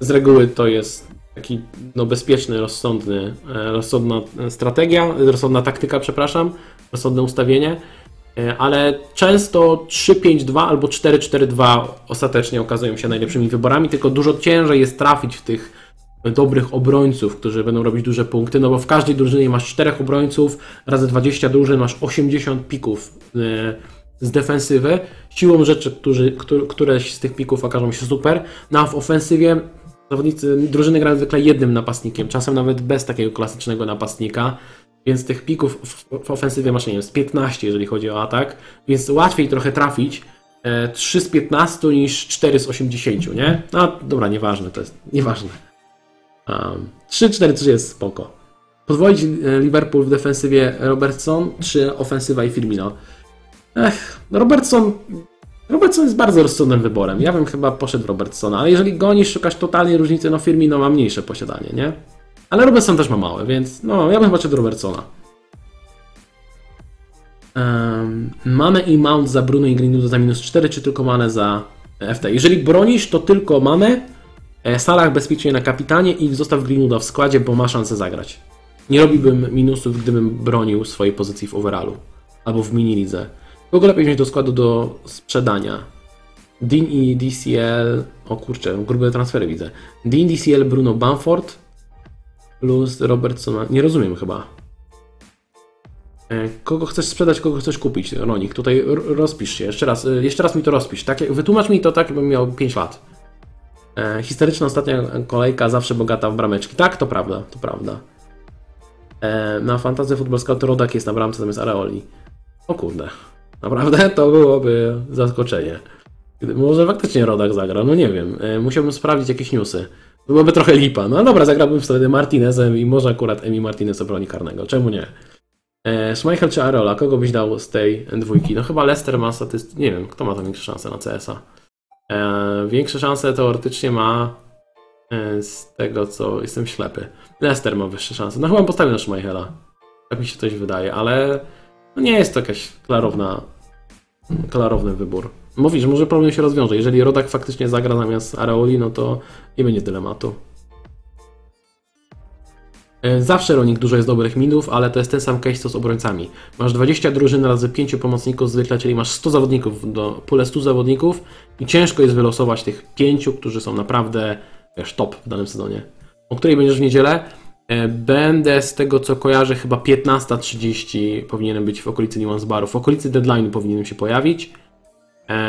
z reguły to jest taki no, bezpieczny, rozsądny, e, rozsądna strategia, rozsądna taktyka, przepraszam, rozsądne ustawienie. E, ale często 3-5-2 albo 4-4-2 ostatecznie okazują się najlepszymi wyborami, tylko dużo ciężej jest trafić w tych dobrych obrońców, którzy będą robić duże punkty, no bo w każdej drużynie masz 4 obrońców, razy 20 drużyn masz 80 pików e, z defensywy. Siłą rzeczy, którzy, któr- któreś z tych pików okażą się super, no a w ofensywie zawodnicy, drużyny grają zwykle jednym napastnikiem, czasem nawet bez takiego klasycznego napastnika, więc tych pików w, w ofensywie masz, nie wiem, z 15, jeżeli chodzi o atak, więc łatwiej trochę trafić e, 3 z 15 niż 4 z 80, nie? No dobra, nieważne, to jest nieważne. Um, 3-4-3 jest spoko. Podwoić e, Liverpool w defensywie Robertson, czy ofensywa i Firmino? Ech, Robertson Robertson jest bardzo rozsądnym wyborem. Ja bym chyba poszedł Robertsona, ale jeżeli gonisz, szukasz totalnej różnicy, no Firmino ma mniejsze posiadanie, nie? Ale Robertson też ma małe, więc no, ja bym szedł do Robertsona. Um, Mane i Mount za Bruno i Greenwood za minus 4, czy tylko Mane za FT? Jeżeli bronisz, to tylko Mane, e, Salah bezpiecznie na kapitanie i zostaw Greenwooda w składzie, bo ma szansę zagrać. Nie robiłbym minusów, gdybym bronił swojej pozycji w overallu albo w mini lidze. Kogo lepiej wziąć do składu do sprzedania? Dean i DCL. O kurczę, grube transfery widzę. Dean, DCL, Bruno Bamford plus Robertson. Nie rozumiem chyba. E, Kogo chcesz sprzedać, kogo chcesz kupić, Ronik? Tutaj rozpisz się. Jeszcze raz, e, jeszcze raz mi to rozpisz. Tak, wytłumacz mi to tak, jakbym miał 5 lat. E, historyczna ostatnia kolejka, zawsze bogata w brameczki. Tak, to prawda, to prawda. E, na Fantasy Football Scout Rodak jest na bramce zamiast Areoli. O kurde. Naprawdę? To byłoby zaskoczenie. Może faktycznie Rodak zagra, no nie wiem. E, musiałbym sprawdzić jakieś newsy. Byłoby trochę lipa. No dobra, zagrałbym wtedy Martinezem i może akurat Emi Martinez obroni karnego. Czemu nie? E, Schmeichel czy Areola? Kogo byś dał z tej dwójki? No chyba Leicester ma statystycznie... Nie wiem, kto ma tam większe szanse na CS-a. E, większe szanse teoretycznie ma e, z tego, co... Jestem ślepy. Leicester ma wyższe szanse. No chyba bym postawił na Schmeichela. Tak mi się coś wydaje, ale no nie jest to jakaś klarowna, klarowny wybór. Mówisz, może problem się rozwiąże. Jeżeli Rodak faktycznie zagra zamiast Areoli, no to nie będzie dylematu. E, Zawsze Ronik dużo jest dobrych minów, ale to jest ten sam case co z obrońcami. Masz 20 drużyn razy 5 pomocników zwykle, czyli masz 100 zawodników, do, pulę 100 zawodników i ciężko jest wylosować tych 5, którzy są naprawdę wiesz, top w danym sezonie. O której będziesz w niedzielę? E, Będę z tego co kojarzę chyba 15.30 powinienem być w okolicy Nuance Baru. W okolicy deadline powinienem się pojawić.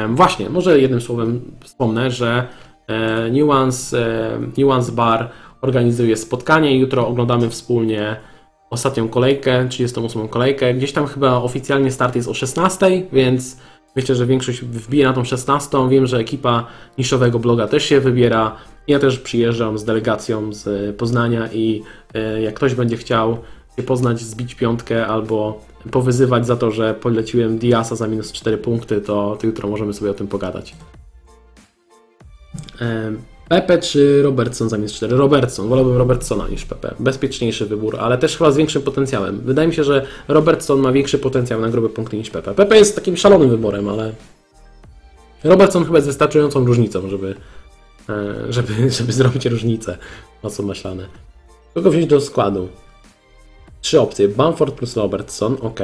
Właśnie, może jednym słowem wspomnę, że e, Nuance, e, Nuance Bar organizuje spotkanie. Jutro oglądamy wspólnie ostatnią kolejkę, 38 kolejkę. Gdzieś tam chyba oficjalnie start jest o 16, więc myślę, że większość wbije na tą 16. Wiem, że ekipa niszowego bloga też się wybiera. Ja też przyjeżdżam z delegacją z Poznania i e, jak ktoś będzie chciał się poznać, zbić piątkę albo powyzywać za to, że poleciłem Diasa za minus 4 punkty, to, jutro możemy sobie o tym pogadać. Pepe czy Robertson za minus 4? Robertson, wolałbym Robertsona niż Pepe. Bezpieczniejszy wybór, ale też chyba z większym potencjałem. Wydaje mi się, że Robertson ma większy potencjał na grube punkty niż Pepe. Pepe jest takim szalonym wyborem, ale Robertson chyba jest wystarczającą różnicą, żeby, e, żeby, żeby zrobić różnicę. Mocno maślane. Kogo wziąć do składu? Trzy opcje. Bamford plus Robertson, ok.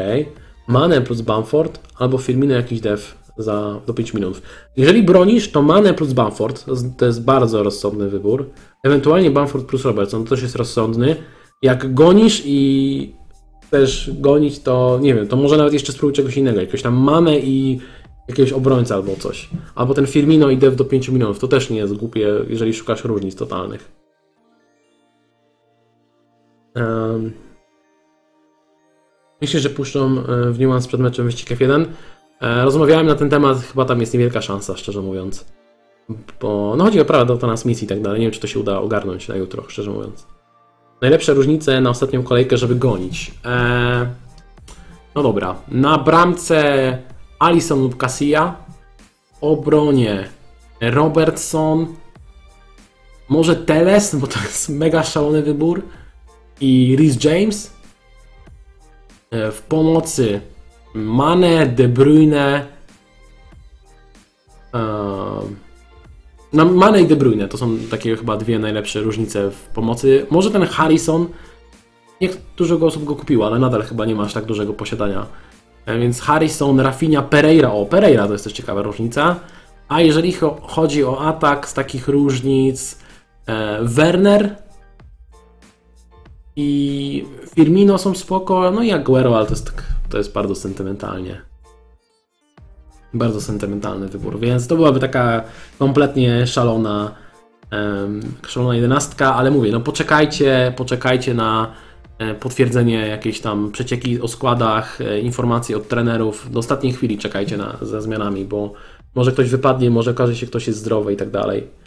Mane plus Bamford, albo Firmino jakiś dev za, do 5 minut. Jeżeli bronisz, to Mane plus Bamford, to jest- bardzo rozsądny wybór. Ewentualnie Bamford plus Robertson, to też jest rozsądny. Jak gonisz i chcesz gonić, to nie wiem, to może nawet jeszcze spróbuj czegoś innego. Jakiegoś tam Mane i jakiegoś obrońca albo coś. Albo ten Firmino i dev do 5 minut. To też nie jest głupie, jeżeli szukasz różnic totalnych. Em, Myślę, że puszczą e, w niuans przed meczem wyścig F1. E, Rozmawiałem na ten temat, chyba tam jest niewielka szansa, szczerze mówiąc. Bo no chodzi o prawa do transmisji i tak dalej. Nie wiem, czy to się uda ogarnąć na jutro, szczerze mówiąc. Najlepsze różnice na ostatnią kolejkę, żeby gonić. E, no dobra. Na bramce Alisson lub Casilla. Obronie Robertson. Może Teles, bo to jest mega szalony wybór. I Rhys James. E, W pomocy Mane, De Bruyne. No, Mane i De Bruyne to są takie chyba dwie najlepsze różnice w pomocy. Może ten Harrison. Nie dużo osób go kupiło, ale nadal chyba nie ma aż tak dużego posiadania. E, Więc Harrison, Rafinha, Pereira. O, Pereira to jest też ciekawa różnica. A jeżeli cho- chodzi o atak z takich różnic, Werner i Firmino są spoko, no i Aguero, ale to jest, tak, to jest bardzo sentymentalnie. Bardzo sentymentalny wybór, więc to byłaby taka kompletnie szalona, em, szalona jedenastka, ale mówię, no poczekajcie, poczekajcie na e, potwierdzenie jakiejś tam przecieki o składach, e, informacji od trenerów. Do ostatniej chwili czekajcie na, ze zmianami, bo może ktoś wypadnie, może okaże się, ktoś jest zdrowy i tak dalej.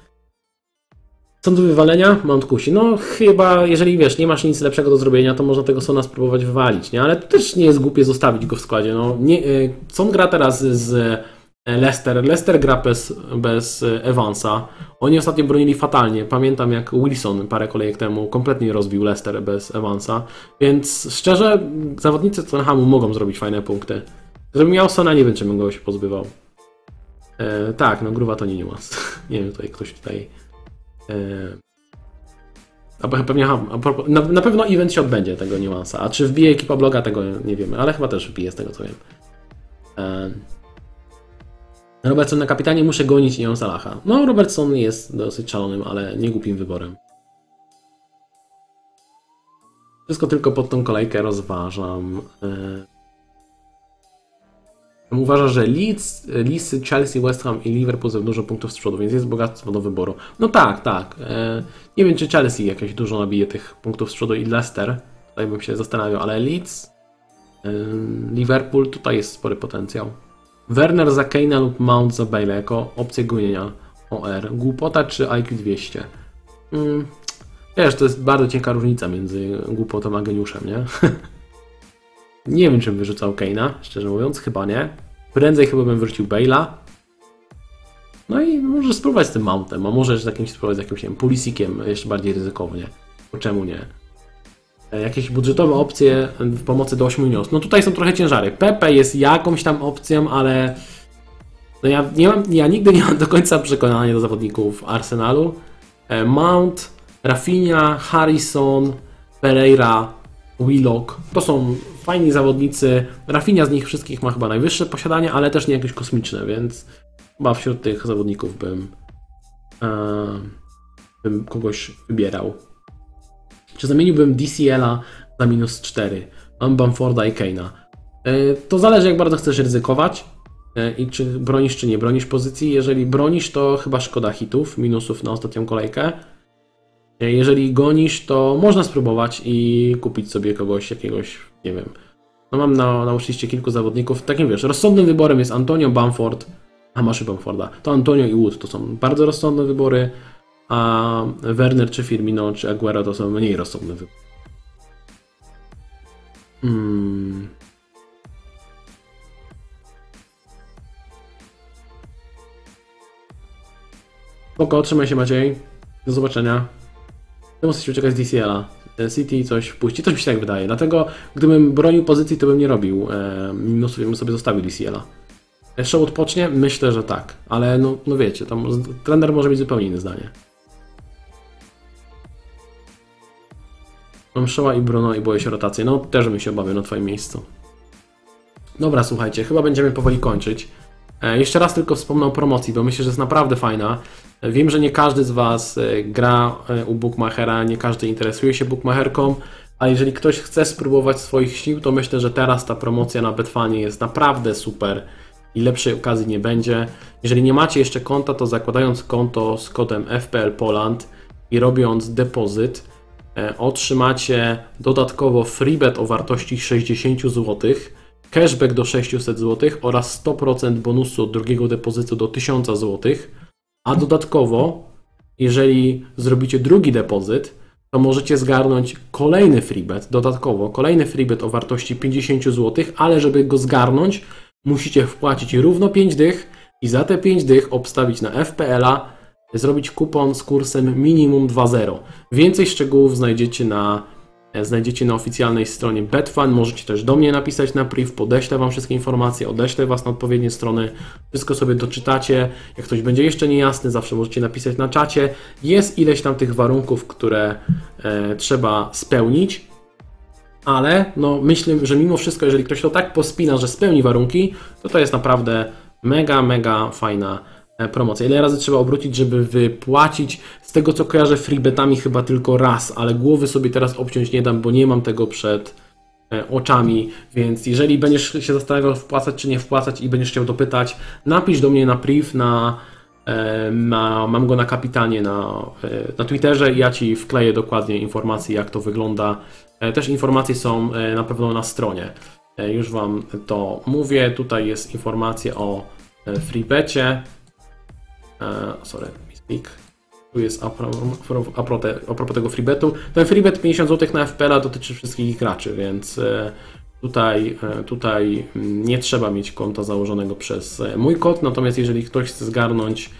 Do wywalenia? Mount kusi. No chyba, jeżeli wiesz, nie masz nic lepszego do zrobienia, to można tego Sona spróbować wywalić, nie? Ale to też nie jest głupie zostawić go w składzie. No, nie, y, Son gra teraz z e, Leicester. Leicester gra bez, bez e, Evansa. Oni ostatnio bronili fatalnie. Pamiętam jak Wilson parę kolejek temu kompletnie rozbił Leicester bez Evansa. Więc szczerze, zawodnicy Tottenhamu mogą zrobić fajne punkty. Gdybym miał Sona, nie wiem, czy bym go się pozbywał. E, tak, no gruwa to nie niuans. nie wiem, tutaj ktoś tutaj... E, a pe- pewnie, na, na pewno event się odbędzie tego niuansa. A czy wbije ekipa bloga, tego nie wiemy, ale chyba też wbije z tego co wiem. E, Robertson na kapitanie muszę gonić Ion Salaha. No, Robertson jest dosyć szalonym, ale nie głupim wyborem. Wszystko tylko pod tą kolejkę rozważam. Uważa, że Leeds, Chelsea, West Ham i Liverpool za dużo punktów z przodu, więc jest bogactwo do wyboru. No tak, tak. E, nie wiem, czy Chelsea jakieś dużo nabije tych punktów z przodu i Leicester. Tutaj bym się zastanawiał, ale Leeds, e, Liverpool, tutaj jest spory potencjał. Werner za Kane'a lub Mount za Bale jako opcję gonienia OR. Głupota czy IQ 200? Mm, wiesz, to jest bardzo cienka różnica między głupotą a geniuszem, nie? nie wiem, czym wyrzucał Kane'a, szczerze mówiąc, chyba nie. Prędzej chyba bym wyrzucił Bale'a. No i może spróbować z tym Mountem, a może z jakimś spróbować z jakimś, nie wiem, Pulisikiem jeszcze bardziej ryzykownie. Bo czemu nie? E, Jakieś budżetowe opcje w pomocy do 8 milionów. No tutaj są trochę ciężary. Pepe jest jakąś tam opcją, ale no ja, nie mam, ja nigdy nie mam do końca przekonania do zawodników Arsenalu. E, Mount, Rafinha, Harrison, Pereira, Willock to są fajni zawodnicy. Rafinha z nich wszystkich ma chyba najwyższe posiadanie, ale też nie jakieś kosmiczne, więc chyba wśród tych zawodników bym, e, bym kogoś wybierał. Czy zamieniłbym DCL-a na minus 4? Mam Bamforda i Kane'a. E, To zależy, jak bardzo chcesz ryzykować e, i czy bronisz, czy nie bronisz pozycji. Jeżeli bronisz, to chyba szkoda hitów, minusów na ostatnią kolejkę. E, Jeżeli gonisz, to można spróbować i kupić sobie kogoś, jakiegoś, nie wiem. No mam na, na liście kilku zawodników. Takim wiesz, rozsądnym wyborem jest Antonio Bamford, a masz Bamforda. To Antonio i Wood to są bardzo rozsądne wybory, a Werner czy Firmino czy Aguero to są mniej rozsądne wybory. Hmm. Spoko, trzymaj się Maciej. Do zobaczenia. To muszę się uciekać z DCL-a. E, City coś wpuści, coś mi się tak wydaje. Dlatego, gdybym bronił pozycji, to bym nie robił e, minusów, bym sobie zostawił DCL-a. E, Show odpocznie? Myślę, że tak. Ale no, no wiecie, tam trener może mieć zupełnie inne zdanie. Mam Showa i Bruno i boję się rotacji. No, też bym się obawiał na twoim miejscu. Dobra, słuchajcie, chyba będziemy powoli kończyć. Jeszcze raz tylko wspomnę o promocji, bo myślę, że jest naprawdę fajna. Wiem, że nie każdy z Was e, gra e, u Bookmachera, nie każdy interesuje się Bookmacherką, a jeżeli ktoś chce spróbować swoich sił, to myślę, że teraz ta promocja na Betfanie jest naprawdę super i lepszej okazji nie będzie. Jeżeli nie macie jeszcze konta, to zakładając konto z kodem FPL Poland i robiąc depozyt, e, otrzymacie dodatkowo freebet o wartości 60 zł, cashback do 600 zł oraz 100% bonusu od drugiego depozytu do 1000 zł, a dodatkowo, jeżeli zrobicie drugi depozyt, to możecie zgarnąć kolejny freebet, dodatkowo kolejny freebet o wartości 50 zł, ale żeby go zgarnąć, musicie wpłacić równo 5 dych i za te 5 dych obstawić na FPL-a, zrobić kupon z kursem minimum 2.0. Więcej szczegółów znajdziecie na, znajdziecie na oficjalnej stronie Betfan. Możecie też do mnie napisać na priv, podeślę Wam wszystkie informacje, odeślę Was na odpowiednie strony, wszystko sobie doczytacie. Jak ktoś będzie jeszcze niejasny, zawsze możecie napisać na czacie. Jest ileś tam tych warunków, które e, trzeba spełnić. Ale no, myślę, że mimo wszystko, jeżeli ktoś to tak pospina, że spełni warunki, to to jest naprawdę mega, mega fajna promocja. Ile razy trzeba obrócić, żeby wypłacić? Z tego co kojarzę, freebetami chyba tylko raz, ale głowy sobie teraz obciąć nie dam, bo nie mam tego przed e, oczami, więc jeżeli będziesz się zastanawiał wpłacać czy nie wpłacać i będziesz chciał dopytać, napisz do mnie na priv, na, e, na mam go na kapitanie na, e, na Twitterze i ja Ci wkleję dokładnie informacje jak to wygląda. E, Też informacje są e, na pewno na stronie. E, Już Wam to mówię. Tutaj jest informacja o e, freebecie. E, Sorry, speak. Tu jest a a a propos tego freebetu. Ten freebet 50 zł na FPL dotyczy wszystkich graczy, więc e, tutaj, e, tutaj nie trzeba mieć konta założonego przez e, mój kod. Natomiast jeżeli ktoś chce zgarnąć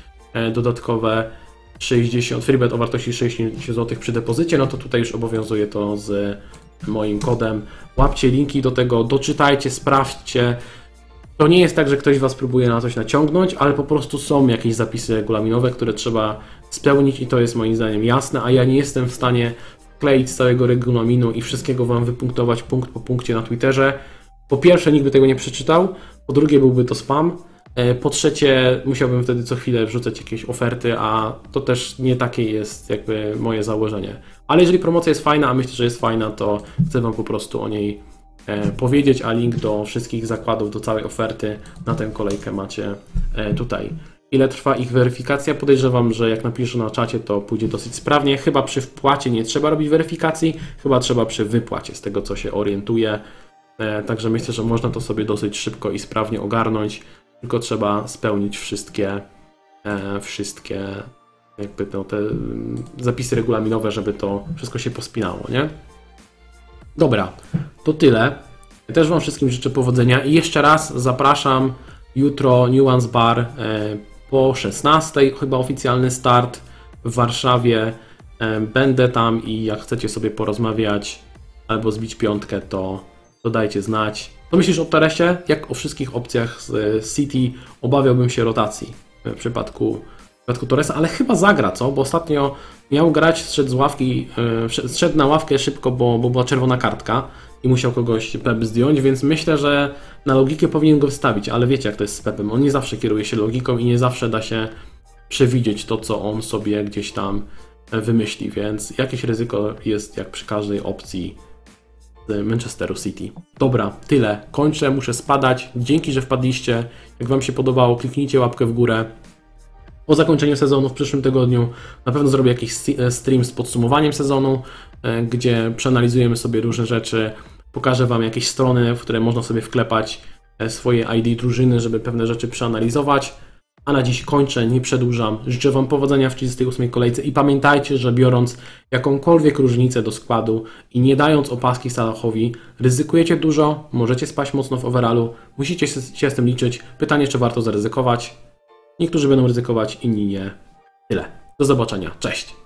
dodatkowe 60, freebet o wartości 60 zł przy depozycie, no to tutaj już obowiązuje to z moim kodem. Łapcie linki do tego, doczytajcie, sprawdźcie. To nie jest tak, że ktoś Was próbuje na coś naciągnąć, ale po prostu są jakieś zapisy regulaminowe, które trzeba spełnić i to jest moim zdaniem jasne, a ja nie jestem w stanie wkleić całego regulaminu i wszystkiego Wam wypunktować punkt po punkcie na Twitterze. Po pierwsze, nikt by tego nie przeczytał, po drugie, byłby to spam. E, Po trzecie, musiałbym wtedy co chwilę wrzucać jakieś oferty, a to też nie takie jest jakby moje założenie. Ale jeżeli promocja jest fajna, a myślę, że jest fajna, to chcę Wam po prostu o niej powiedzieć, a link do wszystkich zakładów, do całej oferty na tę kolejkę macie e, tutaj. Ile trwa ich weryfikacja? Podejrzewam, że jak napiszę na czacie, to pójdzie dosyć sprawnie. Chyba przy wpłacie nie trzeba robić weryfikacji, chyba trzeba przy wypłacie, z tego co się orientuję. E, Także myślę, że można to sobie dosyć szybko i sprawnie ogarnąć, tylko trzeba spełnić wszystkie, e, wszystkie jakby to, te mm, zapisy regulaminowe, żeby to wszystko się pospinało, nie? Dobra, to tyle. Też Wam wszystkim życzę powodzenia i jeszcze raz zapraszam jutro Nuance Bar e, po 16, chyba oficjalny start w Warszawie. E, Będę tam i jak chcecie sobie porozmawiać albo zbić piątkę, to, to dajcie znać. Co myślisz o Teresie? Jak o wszystkich opcjach z e, City obawiałbym się rotacji w przypadku, w przypadku Torresa, ale chyba zagra, co? Bo ostatnio miał grać, zszedł z ławki, e, zszedł na ławkę szybko, bo, bo była czerwona kartka i musiał kogoś Pep zdjąć, więc myślę, że na logikę powinien go wstawić, ale wiecie jak to jest z Pepem, on nie zawsze kieruje się logiką i nie zawsze da się przewidzieć to, co on sobie gdzieś tam e, wymyśli, więc jakieś ryzyko jest jak przy każdej opcji z Manchesteru City. Dobra, tyle. Kończę, muszę spadać. Dzięki, że wpadliście. Jak Wam się podobało, kliknijcie łapkę w górę. Po zakończeniu sezonu w przyszłym tygodniu na pewno zrobię jakiś e, stream z podsumowaniem sezonu, e, gdzie przeanalizujemy sobie różne rzeczy. Pokażę Wam jakieś strony, w które można sobie wklepać e, swoje ID drużyny, żeby pewne rzeczy przeanalizować. A na dziś kończę, nie przedłużam. Życzę Wam powodzenia w 38 kolejce i pamiętajcie, że biorąc jakąkolwiek różnicę do składu i nie dając opaski Salahowi, ryzykujecie dużo, możecie spaść mocno w overallu, musicie się z tym liczyć. Pytanie, czy warto zaryzykować. Niektórzy będą ryzykować, inni nie. Tyle. Do zobaczenia. Cześć.